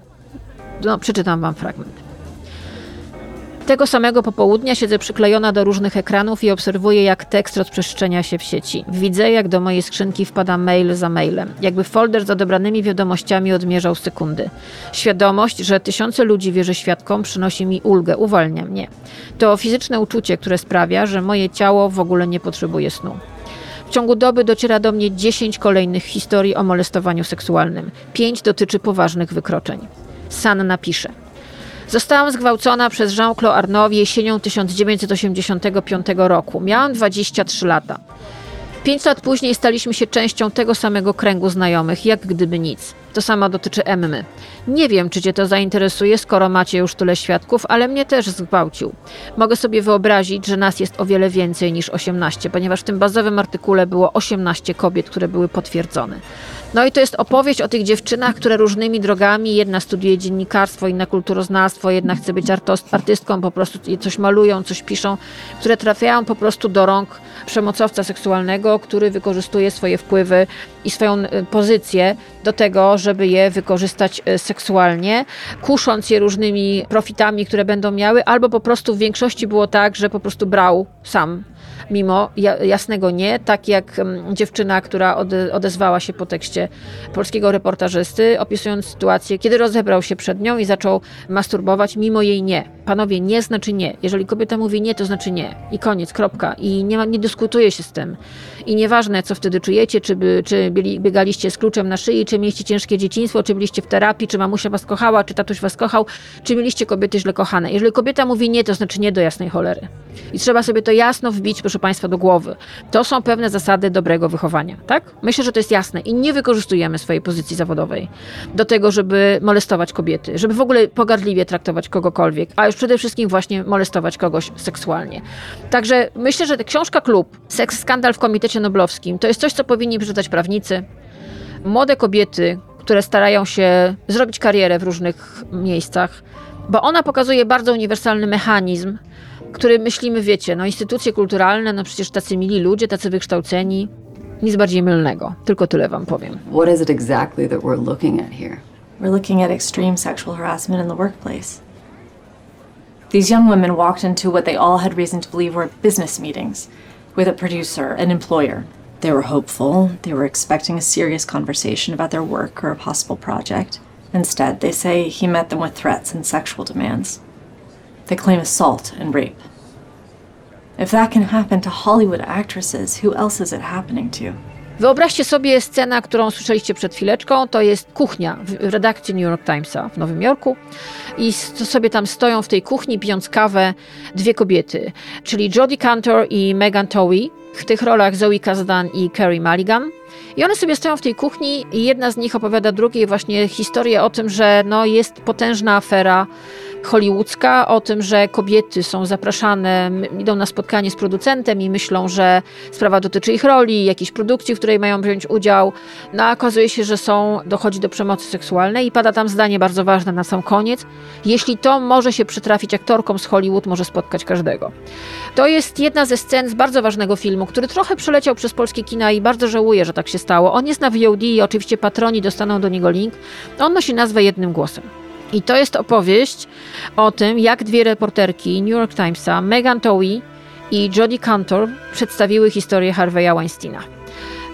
no, przeczytam wam fragment. Tego samego popołudnia siedzę przyklejona do różnych ekranów i obserwuję, jak tekst rozprzestrzenia się w sieci. Widzę, jak do mojej skrzynki wpada mail za mailem, jakby folder z odebranymi wiadomościami odmierzał sekundy. Świadomość, że tysiące ludzi wierzy świadkom, przynosi mi ulgę, uwalnia mnie. To fizyczne uczucie, które sprawia, że moje ciało w ogóle nie potrzebuje snu. W ciągu doby dociera do mnie 10 kolejnych historii o molestowaniu seksualnym. Pięć dotyczy poważnych wykroczeń. San napisze. Zostałam zgwałcona przez Jean-Claude Arnaud jesienią 1985 roku. Miałam 23 lata. Pięć lat później staliśmy się częścią tego samego kręgu znajomych, jak gdyby nic. To samo dotyczy Emmy. Nie wiem, czy cię to zainteresuje, skoro macie już tyle świadków, ale mnie też zgwałcił. Mogę sobie wyobrazić, że nas jest o wiele więcej niż 18, ponieważ w tym bazowym artykule było 18 kobiet, które były potwierdzone. No i to jest opowieść o tych dziewczynach, które różnymi drogami, jedna studiuje dziennikarstwo, inna kulturoznawstwo, jedna chce być artystką, po prostu coś malują, coś piszą, które trafiają po prostu do rąk przemocowca seksualnego, który wykorzystuje swoje wpływy i swoją y, pozycję do tego, żeby je wykorzystać y, seksualnie, kusząc je różnymi profitami, które będą miały, albo po prostu w większości było tak, że po prostu brał sam mimo jasnego nie, tak jak mm, dziewczyna, która odezwała się po tekście polskiego reportażysty, opisując sytuację, kiedy rozebrał się przed nią i zaczął masturbować mimo jej nie. Panowie, nie znaczy nie. Jeżeli kobieta mówi nie, to znaczy nie. I koniec, kropka. I nie, ma, nie dyskutuje się z tym. I nieważne, co wtedy czujecie, czy, by, czy byli, biegaliście z kluczem na szyi, czy mieliście ciężkie dzieciństwo, czy byliście w terapii, czy mamusia was kochała, czy tatuś was kochał, czy mieliście kobiety źle kochane. Jeżeli kobieta mówi nie, to znaczy nie do jasnej cholery. I trzeba sobie to jasno wbić, proszę Państwa, do głowy. To są pewne zasady dobrego wychowania, tak? Myślę, że to jest jasne i nie wykorzystujemy swojej pozycji zawodowej do tego, żeby molestować kobiety, żeby w ogóle pogardliwie traktować kogokolwiek, a już przede wszystkim właśnie molestować kogoś seksualnie. Także myślę, że ta książka Klub, Seks Skandal w Komitecie Noblowskim, to jest coś, co powinni przeczytać prawnicy, młode kobiety, które starają się zrobić karierę w różnych miejscach, bo ona pokazuje bardzo uniwersalny mechanizm, który myślimy, wiecie, no instytucje kulturalne, no przecież tacy mili ludzie, tacy wykształceni, nic bardziej mylnego. Tylko tyle wam powiem. What is it exactly that we're looking at here? We're looking at extreme sexual harassment in the workplace. These young women walked into what they all had reason to believe were business meetings with a producer, an employer. They were hopeful, they were expecting a serious conversation about their work or a possible project. Instead, they say he met them with threats and sexual demands. They claim assault and rape. If that can happen to Hollywood actresses, who else is it happening to? Wyobraźcie sobie scenę, którą słyszeliście przed chwileczką. To jest kuchnia w redakcji New York Timesa w Nowym Jorku. I sobie tam stoją w tej kuchni, pijąc kawę, dwie kobiety, czyli Jodie Cantor i Megan Towie. W tych rolach Zoe Kazdan i Carrie Mulligan. I one sobie stoją w tej kuchni i jedna z nich opowiada drugiej właśnie historię o tym, że no, jest potężna afera hollywoodzka o tym, że kobiety są zapraszane, idą na spotkanie z producentem i myślą, że sprawa dotyczy ich roli, jakiejś produkcji, w której mają wziąć udział. No okazuje się, że są, dochodzi do przemocy seksualnej i pada tam zdanie bardzo ważne na sam koniec. Jeśli to może się przytrafić aktorkom z Hollywood, może spotkać każdego. To jest jedna ze scen z bardzo ważnego filmu, który trochę przeleciał przez polskie kina i bardzo żałuję, że tak się stało. On jest na VOD i oczywiście patroni dostaną do niego link. On nosi nazwę jednym głosem. I to jest opowieść o tym, jak dwie reporterki New York Timesa, Megan Towie i Jodie Cantor, przedstawiły historię Harvey'a Weinsteina.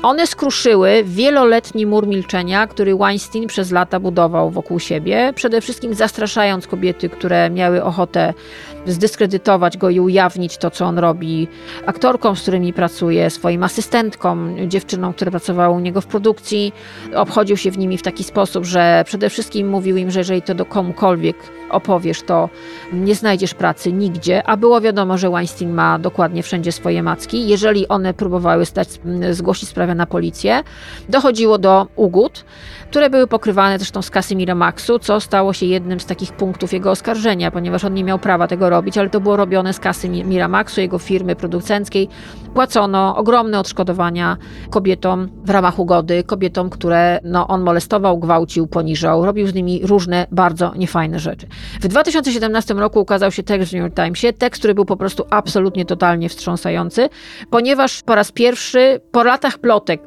One skruszyły wieloletni mur milczenia, który Weinstein przez lata budował wokół siebie, przede wszystkim zastraszając kobiety, które miały ochotę zdyskredytować go i ujawnić to, co on robi aktorkom, z którymi pracuje, swoim asystentkom, dziewczynom, które pracowały u niego w produkcji. Obchodził się w nimi w taki sposób, że przede wszystkim mówił im, że jeżeli to do komukolwiek opowiesz, to nie znajdziesz pracy nigdzie, a było wiadomo, że Weinstein ma dokładnie wszędzie swoje macki. Jeżeli one próbowały stać, zgłosić sprawę sprawę na policję. Dochodziło do ugód, które były pokrywane zresztą z kasy Miramaxu, co stało się jednym z takich punktów jego oskarżenia, ponieważ on nie miał prawa tego robić, ale to było robione z kasy Miramaxu, jego firmy producenckiej. Płacono ogromne odszkodowania kobietom w ramach ugody, kobietom, które no, on molestował, gwałcił, poniżał, robił z nimi różne bardzo niefajne rzeczy. W 2017 roku ukazał się tekst w New York Timesie, tekst, który był po prostu absolutnie, totalnie wstrząsający, ponieważ po raz pierwszy, po latach plotek,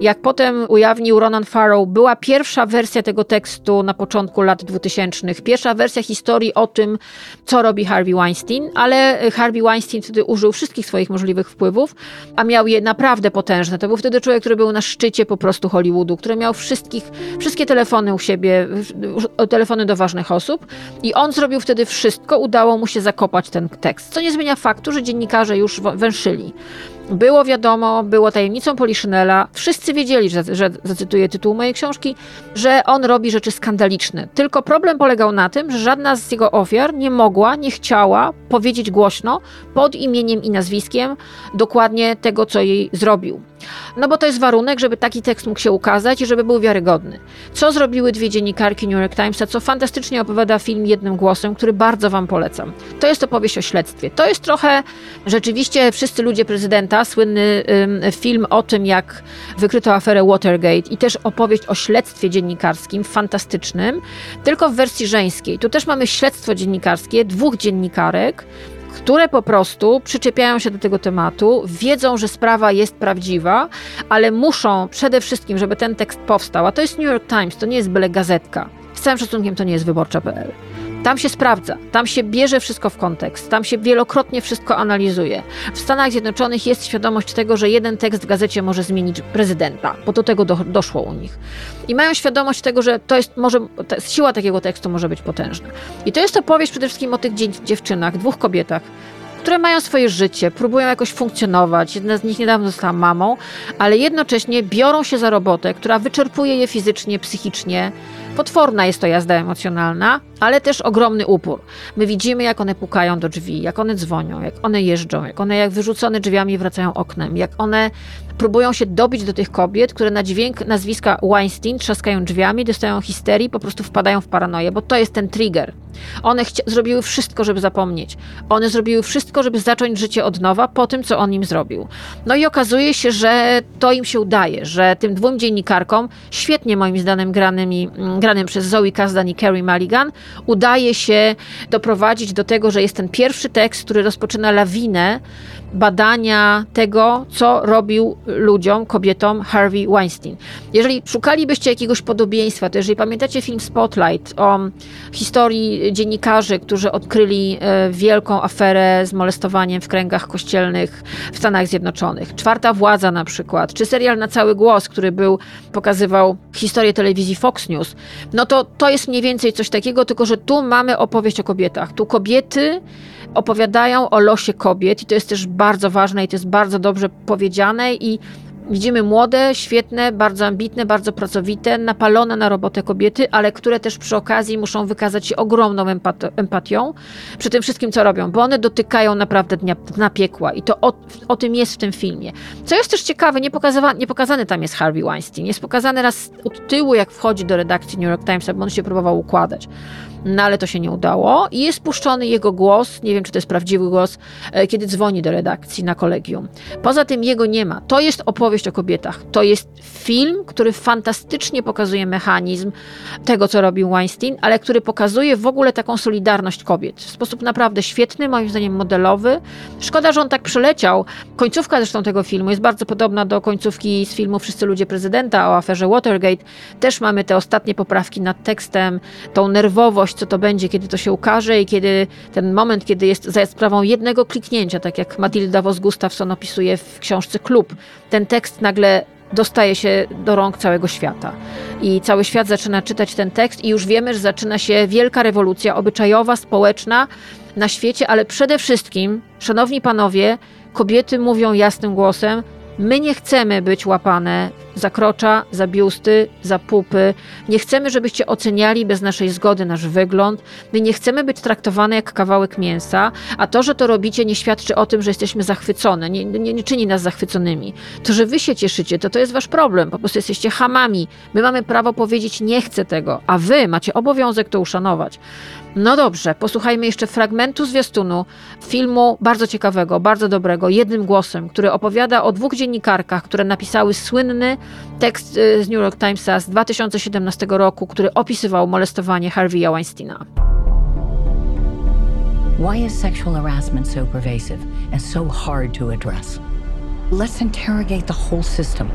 jak potem ujawnił Ronan Farrow, była pierwsza wersja tego tekstu na początku lat 2000, pierwsza wersja historii o tym, co robi Harvey Weinstein, ale Harvey Weinstein wtedy użył wszystkich swoich możliwych wpływów, a miał je naprawdę potężne. To był wtedy człowiek, który był na szczycie po prostu Hollywoodu, który miał wszystkich, wszystkie telefony u siebie, telefony do ważnych osób i on zrobił wtedy wszystko, udało mu się zakopać ten tekst, co nie zmienia faktu, że dziennikarze już węszyli. Było wiadomo, było tajemnicą Poliszynela. Wszyscy wiedzieli, że, że zacytuję tytuł mojej książki, że on robi rzeczy skandaliczne. Tylko problem polegał na tym, że żadna z jego ofiar nie mogła, nie chciała powiedzieć głośno pod imieniem i nazwiskiem dokładnie tego, co jej zrobił. No bo to jest warunek, żeby taki tekst mógł się ukazać i żeby był wiarygodny. Co zrobiły dwie dziennikarki New York Timesa, co fantastycznie opowiada film jednym głosem, który bardzo wam polecam. To jest opowieść o śledztwie. To jest trochę rzeczywiście wszyscy ludzie prezydenta, słynny ym, film o tym, jak wykryto aferę Watergate i też opowieść o śledztwie dziennikarskim, fantastycznym, tylko w wersji żeńskiej. Tu też mamy śledztwo dziennikarskie dwóch dziennikarek, które po prostu przyczepiają się do tego tematu, wiedzą, że sprawa jest prawdziwa, ale muszą przede wszystkim, żeby ten tekst powstał, a to jest New York Times, to nie jest byle gazetka. Z całym szacunkiem to nie jest wyborcza.pl. Tam się sprawdza, tam się bierze wszystko w kontekst, tam się wielokrotnie wszystko analizuje. W Stanach Zjednoczonych jest świadomość tego, że jeden tekst w gazecie może zmienić prezydenta, bo do tego do, doszło u nich. I mają świadomość tego, że to jest może, siła takiego tekstu może być potężna. I to jest opowieść przede wszystkim o tych dziewczynach, dwóch kobietach, które mają swoje życie, próbują jakoś funkcjonować. Jedna z nich niedawno została mamą, ale jednocześnie biorą się za robotę, która wyczerpuje je fizycznie, psychicznie. Potworna jest to jazda emocjonalna, ale też ogromny upór. My widzimy, jak one pukają do drzwi, jak one dzwonią, jak one jeżdżą, jak one jak wyrzucone drzwiami wracają oknem, jak one próbują się dobić do tych kobiet, które na dźwięk nazwiska Weinstein trzaskają drzwiami, dostają histerii, po prostu wpadają w paranoję, bo to jest ten trigger. One zrobiły wszystko, żeby zapomnieć. One zrobiły wszystko, żeby zacząć życie od nowa po tym, co on im zrobił. No i okazuje się, że to im się udaje, że tym dwóm dziennikarkom, świetnie moim zdaniem granymi, mm, granym przez Zoe Kazdan i Carrie Mulligan, udaje się doprowadzić do tego, że jest ten pierwszy tekst, który rozpoczyna lawinę badania tego, co robił ludziom, kobietom Harvey Weinstein. Jeżeli szukalibyście jakiegoś podobieństwa, to jeżeli pamiętacie film Spotlight o historii dziennikarzy, którzy odkryli e, wielką aferę z molestowaniem w kręgach kościelnych w Stanach Zjednoczonych, Czwarta Władza na przykład, czy serial Na Cały Głos, który był, pokazywał historię telewizji Fox News, no to to jest mniej więcej coś takiego, tylko że tu mamy opowieść o kobietach. Tu kobiety opowiadają o losie kobiet i to jest też bardzo ważne i to jest bardzo dobrze powiedziane i Widzimy młode, świetne, bardzo ambitne, bardzo pracowite, napalone na robotę kobiety, ale które też przy okazji muszą wykazać się ogromną empat- empatią przy tym wszystkim, co robią, bo one dotykają naprawdę dnia, dna piekła i to o, o, tym jest w tym filmie. Co jest też ciekawe, nie, nie pokazany tam jest Harvey Weinstein, jest pokazany raz od tyłu, jak wchodzi do redakcji New York Timesa, bo on się próbował układać no ale to się nie udało i jest puszczony jego głos, nie wiem czy to jest prawdziwy głos, e, kiedy dzwoni do redakcji na kolegium. Poza tym jego nie ma. To jest opowieść o kobietach. To jest film, który fantastycznie pokazuje mechanizm tego, co robił Weinstein, ale który pokazuje w ogóle taką solidarność kobiet w sposób naprawdę świetny, moim zdaniem modelowy. Szkoda, że on tak przeleciał. Końcówka zresztą tego filmu jest bardzo podobna do końcówki z filmu Wszyscy ludzie prezydenta o aferze Watergate. Też mamy te ostatnie poprawki nad tekstem, tą nerwowość, co to będzie, kiedy to się ukaże i kiedy ten moment, kiedy jest za sprawą jednego kliknięcia, tak jak Matilda Vos-Gustafson opisuje w książce Klub, ten tekst nagle dostaje się do rąk całego świata. I cały świat zaczyna czytać ten tekst i już wiemy, że zaczyna się wielka rewolucja obyczajowa, społeczna na świecie, ale przede wszystkim, szanowni panowie, kobiety mówią jasnym głosem, my nie chcemy być łapane za krocza, za biusty, za pupy. Nie chcemy, żebyście oceniali bez naszej zgody nasz wygląd. My nie chcemy być traktowane jak kawałek mięsa, a to, że to robicie, nie świadczy o tym, że jesteśmy zachwycone, nie, nie, nie czyni nas zachwyconymi. To, że wy się cieszycie, to to jest wasz problem. Po prostu jesteście hamami. My mamy prawo powiedzieć, nie chcę tego, a wy macie obowiązek to uszanować. No dobrze, posłuchajmy jeszcze fragmentu zwiastunu filmu bardzo ciekawego, bardzo dobrego, jednym głosem, który opowiada o dwóch dziennikarkach, które napisały słynny tekst y, z New York Timesa z 2017 roku, który opisywał molestowanie Harvey'a Weinsteina. Why is sexual harassment so pervasive and so hard to address? Let's interrogate the whole system.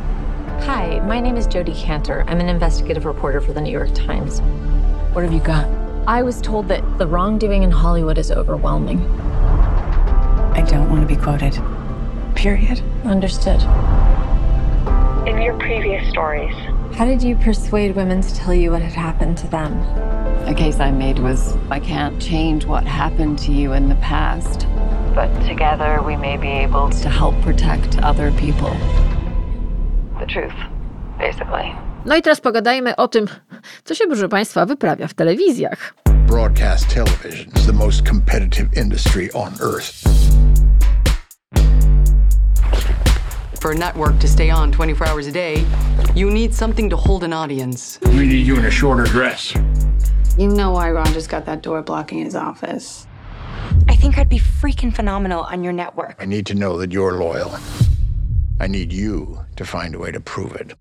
Hi, my name is Jody Cantor. I'm an investigative reporter for the New York Times. What have you got? I was told that the wrongdoing in Hollywood is overwhelming. I don't want to be quoted. Period. Understood. In your previous stories, How did you persuade women to tell you what had happened to them? A case I made was I can't change what happened to you in the past, but together we may be able to help protect other people. The truth, basically. No i teraz pogadajmy o tym, co się, proszę Państwa, wyprawia w telewizjach. Broadcast television is the most competitive industry on earth. For a network to stay on 24 hours a day, you need something to hold an audience. We need you in a shorter dress. You know why Roger's got that door blocking his office. I think I'd be freaking phenomenal on your network. I need to know that you're loyal. I need you to find a way to prove it.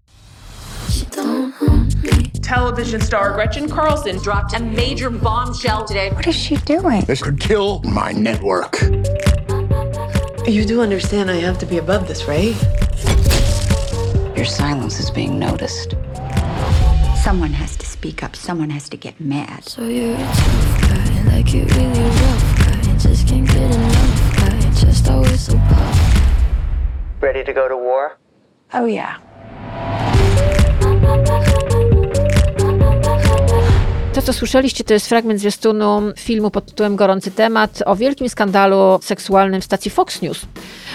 Television star Gretchen Carlson dropped a major bombshell today. What is she doing? This could kill my network. You do understand I have to be above this, right? Your silence is being noticed. Someone has to speak up. Someone has to get mad. So you're a tough guy, like you really rough guy. Just can't get enough guy. Just always so puff. Ready to go to war? Oh, yeah. To, co słyszeliście, to jest fragment zwiastunu filmu pod tytułem Gorący temat o wielkim skandalu seksualnym w stacji Fox News.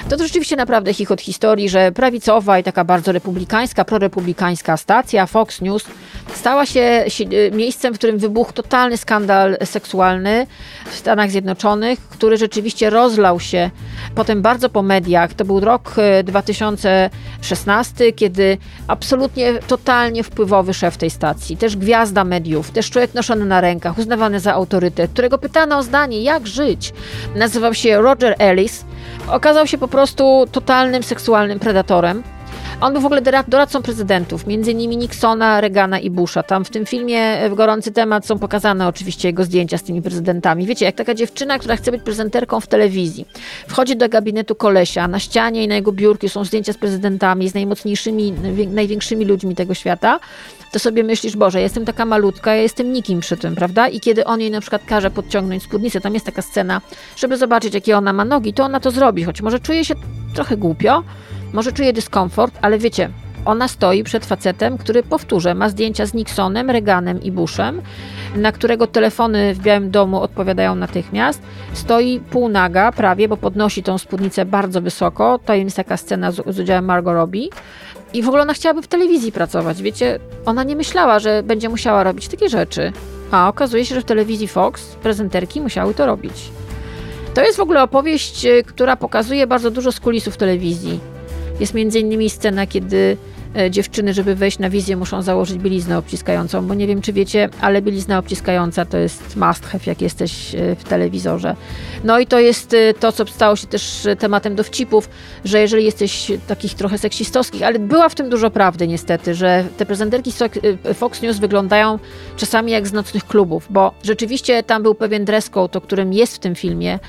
To, to rzeczywiście naprawdę chichot historii, że prawicowa i taka bardzo republikańska, prorepublikańska stacja Fox News stała się si- miejscem, w którym wybuchł totalny skandal seksualny w Stanach Zjednoczonych, który rzeczywiście rozlał się potem bardzo po mediach. To był rok e, 2016, kiedy absolutnie totalnie wpływowy szef tej stacji, też gwiazda mediów, też człowiek noszony na rękach, uznawany za autorytet, którego pytano o zdanie, jak żyć. Nazywał się Roger Ellis. Okazał się po prostu totalnym seksualnym predatorem. On był w ogóle dora- doradcą prezydentów, między innymi Nixona, Reagana i Busha. Tam w tym filmie e, w gorący temat są pokazane oczywiście jego zdjęcia z tymi prezydentami. Wiecie, jak taka dziewczyna, która chce być prezenterką w telewizji, wchodzi do gabinetu kolesia, na ścianie i na jego biurku są zdjęcia z prezydentami, z najmocniejszymi, najwię- największymi ludźmi tego świata, to sobie myślisz, Boże, ja jestem taka malutka, ja jestem nikim przy tym, prawda? I kiedy on jej na przykład każe podciągnąć spódnicę, tam jest taka scena, żeby zobaczyć, jakie ona ma nogi, to ona to zrobi, choć może czuje się trochę głupio, może czuje dyskomfort, ale wiecie, ona stoi przed facetem, który, powtórzę, ma zdjęcia z Nixonem, Reaganem i Bushem, na którego telefony w Białym Domu odpowiadają natychmiast. Stoi półnaga prawie, bo podnosi tą spódnicę bardzo wysoko. To jest taka scena z, z udziałem Margot Robbie. I w ogóle ona chciałaby w telewizji pracować. Wiecie, ona nie myślała, że będzie musiała robić takie rzeczy. A okazuje się, że w telewizji Fox prezenterki musiały to robić. To jest w ogóle opowieść, y, która pokazuje bardzo dużo z kulisów telewizji. Jest między innymi scena, kiedy e, dziewczyny, żeby wejść na wizję, muszą założyć bieliznę obciskającą, bo nie wiem, czy wiecie, ale bielizna obciskająca to jest must have, jak jesteś e, w telewizorze. No i to jest e, to, co stało się też tematem dowcipów, że jeżeli jesteś takich trochę seksistowskich, ale była w tym dużo prawdy niestety, że te prezenterki Fox News wyglądają czasami jak z nocnych klubów, bo rzeczywiście tam był pewien dress code, o którym jest w tym filmie,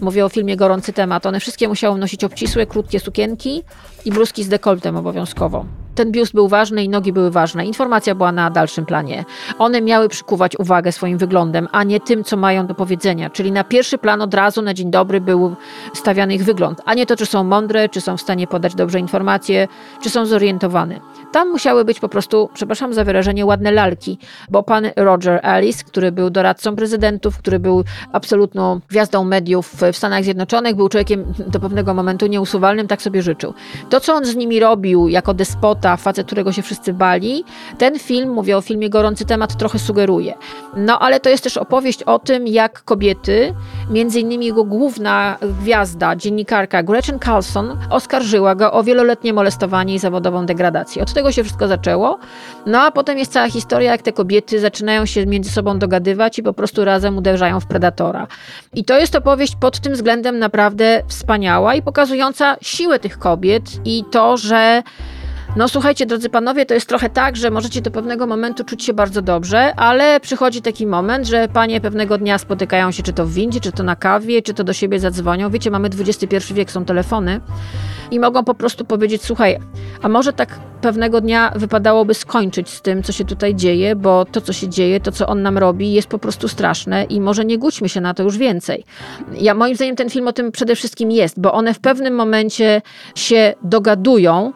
Mówię o filmie Gorący Temat. One wszystkie musiały nosić obcisłe, krótkie sukienki i bluzki z dekoltem obowiązkowo. Ten biust był ważny i nogi były ważne. Informacja była na dalszym planie. One miały przykuwać uwagę swoim wyglądem, a nie tym, co mają do powiedzenia. Czyli na pierwszy plan od razu, na dzień dobry, był stawiany ich wygląd, a nie to, czy są mądre, czy są w stanie podać dobrze informacje, czy są zorientowane. Tam musiały być po prostu, przepraszam za wyrażenie, ładne lalki, bo pan Roger Ellis, który był doradcą prezydentów, który był absolutną gwiazdą mediów w Stanach Zjednoczonych, był człowiekiem do pewnego momentu nieusuwalnym, tak sobie życzył. To, co on z nimi robił jako despota, idiota, facet, którego się wszyscy bali. Ten film, mówię o filmie Gorący Temat, trochę sugeruje. No ale to jest też opowieść o tym, jak kobiety, między innymi jego główna gwiazda, dziennikarka Gretchen Carlson, oskarżyła go o wieloletnie molestowanie i zawodową degradację. Od tego się wszystko zaczęło. No a potem jest cała historia, jak te kobiety zaczynają się między sobą dogadywać i po prostu razem uderzają w predatora. I to jest opowieść pod tym względem naprawdę wspaniała i pokazująca siłę tych kobiet i to, że no słuchajcie, drodzy panowie, to jest trochę tak, że możecie do pewnego momentu czuć się bardzo dobrze, ale przychodzi taki moment, że panie pewnego dnia spotykają się czy to w windzie, czy to na kawie, czy to do siebie zadzwonią. Wiecie, mamy XXI wiek, są telefony i mogą po prostu powiedzieć, słuchaj, a może tak pewnego dnia wypadałoby skończyć z tym, co się tutaj dzieje, bo to, co się dzieje, to, co on nam robi, jest po prostu straszne i może nie gućmy się na to już więcej. Ja, moim zdaniem ten film o tym przede wszystkim jest, bo one w pewnym momencie się dogadują,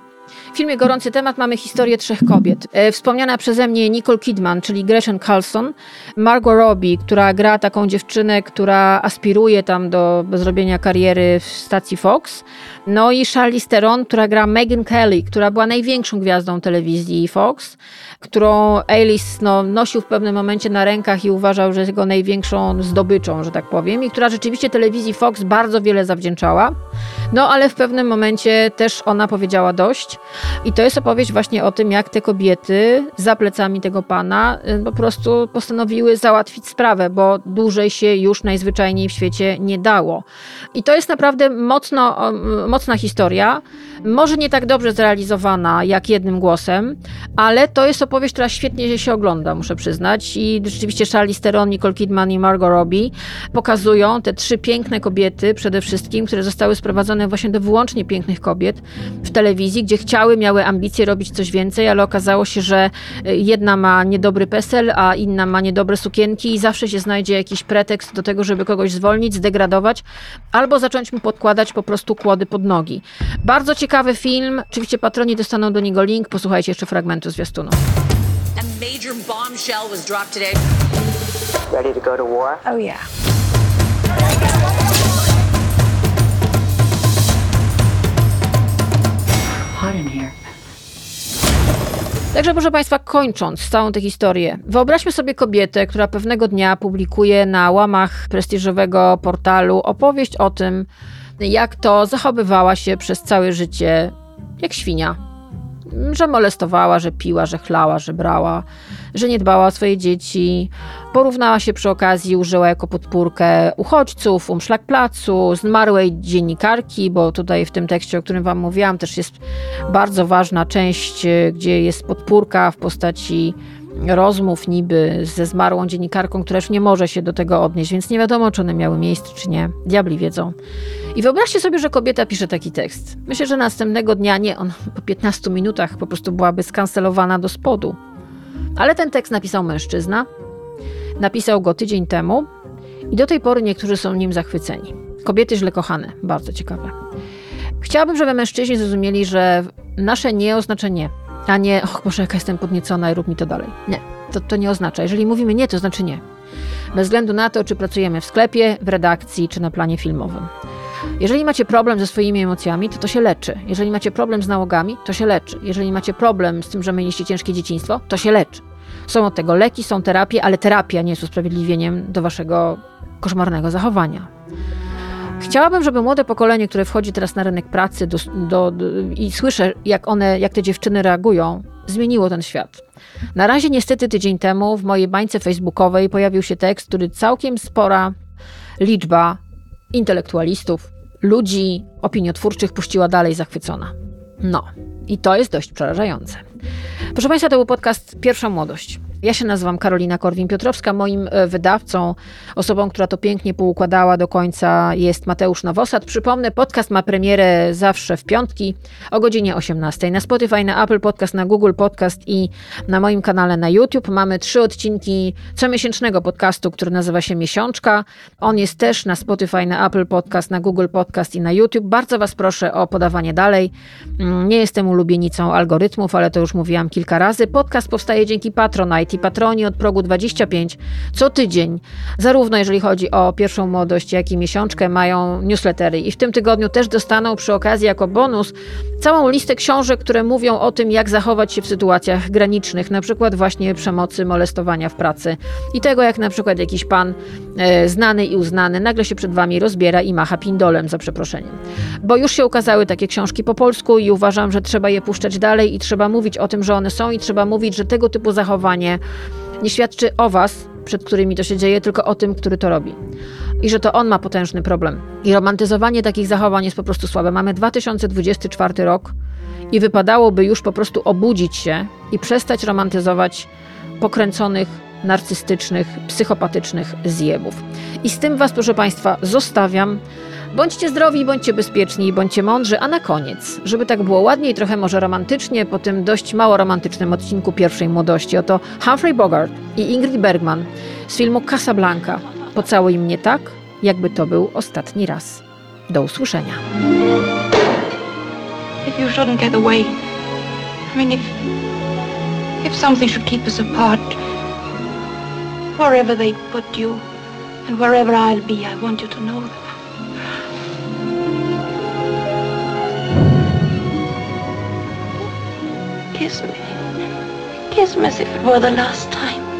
w filmie Gorący Temat mamy historię trzech kobiet. E, wspomniana przeze mnie Nicole Kidman, czyli Gretchen Carlson, Margot Robbie, która gra taką dziewczynę, która aspiruje tam do zrobienia kariery w stacji Fox, no i Charlize Theron, która gra Megan Kelly, która była największą gwiazdą telewizji Fox, którą Alice no, nosił w pewnym momencie na rękach i uważał, że jest jego największą zdobyczą, że tak powiem, i która rzeczywiście telewizji Fox bardzo wiele zawdzięczała. No ale w pewnym momencie też ona powiedziała dość. I to jest opowieść właśnie o tym, jak te kobiety za plecami tego pana y, po prostu postanowiły załatwić sprawę, bo dłużej się już najzwyczajniej w świecie nie dało. I to jest naprawdę mocno, mocna historia. Może nie tak dobrze zrealizowana jak jednym głosem, ale to jest opowieść, która świetnie się ogląda, muszę przyznać. I rzeczywiście Charlize Theron, Nicole Kidman i Margot Robbie pokazują te trzy piękne kobiety przede wszystkim, które zostały sprowadzone właśnie do wyłącznie pięknych kobiet w telewizji, gdzie chciały, miały ambicje robić coś więcej, ale okazało się, że y, jedna ma niedobry pesel, a inna ma niedobre sukienki i zawsze się znajdzie jakiś pretekst do tego, żeby kogoś zwolnić, zdegradować albo zacząć mu podkładać po prostu kłody pod nogi. Bardzo ciekawy film. Oczywiście patroni dostaną do niego link. Posłuchajcie jeszcze fragmentu zwiastunu. A major bombshell was dropped today. Ready to go to war? Oh, yeah. Hot in here. Także proszę Państwa, kończąc całą tę historię, wyobraźmy sobie kobietę, która pewnego dnia publikuje na łamach prestiżowego portalu opowieść o tym, jak to zachowywała się przez całe życie jak świnia. Że molestowała, że piła, że chlała, że brała, że nie dbała o swoje dzieci. Porównała się przy okazji, użyła jako podpórkę uchodźców, umszlak placu, zmarłej dziennikarki, bo tutaj w tym tekście, o którym Wam mówiłam, też jest bardzo ważna część, gdzie jest podpórka w postaci rozmów niby ze zmarłą dziennikarką, która już nie może się do tego odnieść, więc nie wiadomo, czy one miały miejsce, czy nie. Diabli wiedzą. I wyobraźcie sobie, że kobieta pisze taki tekst. Myślę, że następnego dnia nie, on po 15 minutach po prostu byłaby skancelowana do spodu. Ale ten tekst napisał mężczyzna. Napisał go tydzień temu i do tej pory niektórzy są nim zachwyceni. Kobiety źle kochane, bardzo ciekawe. Chciałabym, żeby mężczyźni zrozumieli, że nasze nie oznacza nie, a nie, och Boże, jaka jestem podniecona i rób mi to dalej. Nie, to, to nie oznacza. Jeżeli mówimy nie, to znaczy nie. Bez względu na to, czy pracujemy w sklepie, w redakcji, czy na planie filmowym. Jeżeli macie problem ze swoimi emocjami, to to się leczy. Jeżeli macie problem z nałogami, to się leczy. Jeżeli macie problem z tym, że mieliście ciężkie dzieciństwo, to się leczy. Są od tego leki, są terapie, ale terapia nie jest usprawiedliwieniem do waszego koszmarnego zachowania. Chciałabym, żeby młode pokolenie, które wchodzi teraz na rynek pracy do, do, do, i słyszę, jak one, jak te dziewczyny reagują, zmieniło ten świat. Na razie niestety tydzień temu w mojej bańce facebookowej pojawił się tekst, który całkiem spora liczba intelektualistów, ludzi opiniotwórczych puściła dalej zachwycona. No, i to jest dość przerażające. Proszę Państwa, to był podcast Pierwsza Młodość. Ja się nazywam Karolina Korwin-Piotrowska. Moim e, wydawcą, osobą, która to pięknie poukładała do końca jest Mateusz Nowosad. Przypomnę, podcast ma premierę zawsze w piątki o godzinie 18 na Spotify, na Apple Podcast, na Google Podcast i na moim kanale na YouTube. Mamy trzy odcinki comiesięcznego podcastu, który nazywa się Miesiączka. On jest też na Spotify, na Apple Podcast, na Google Podcast i na YouTube. Bardzo Was proszę o podawanie dalej. Mm, nie jestem ulubienicą algorytmów, ale to już mówiłam kilka razy. Podcast powstaje dzięki Patronite i patroni od progu 25 co tydzień, zarówno jeżeli chodzi o pierwszą młodość, jak i miesiączkę, mają newslettery. I w tym tygodniu też dostaną przy okazji jako bonus całą listę książek, które mówią o tym, jak zachować się w sytuacjach granicznych, na przykład właśnie przemocy, molestowania w pracy i tego, jak na przykład jakiś pan e, znany i uznany nagle się przed wami rozbiera i macha pindolem za przeproszeniem. Bo już się ukazały takie książki po polsku i uważam, że trzeba je puszczać dalej i trzeba mówić o tym, że one są i trzeba mówić, że tego typu zachowanie nie świadczy o was, przed którymi to się dzieje, tylko o tym, który to robi. I że to on ma potężny problem. I romantyzowanie takich zachowań jest po prostu słabe. Mamy 2024 rok i wypadałoby już po prostu obudzić się i przestać romantyzować pokręconych, narcystycznych, psychopatycznych zjebów. I z tym Was, proszę Państwa, zostawiam. Bądźcie zdrowi, bądźcie bezpieczni, bądźcie mądrzy, a na koniec, żeby tak było ładniej, trochę może romantycznie, po tym dość mało romantycznym odcinku pierwszej młodości, oto Humphrey Bogart i Ingrid Bergman z filmu Casablanca. Pocałuj mnie tak, jakby to był ostatni raz. Do usłyszenia. If you shouldn't get away, I mean, if if something should keep us apart, wherever they put you and wherever I'll be, I want you to know that. Kiss me. Kiss me as if it were the last time.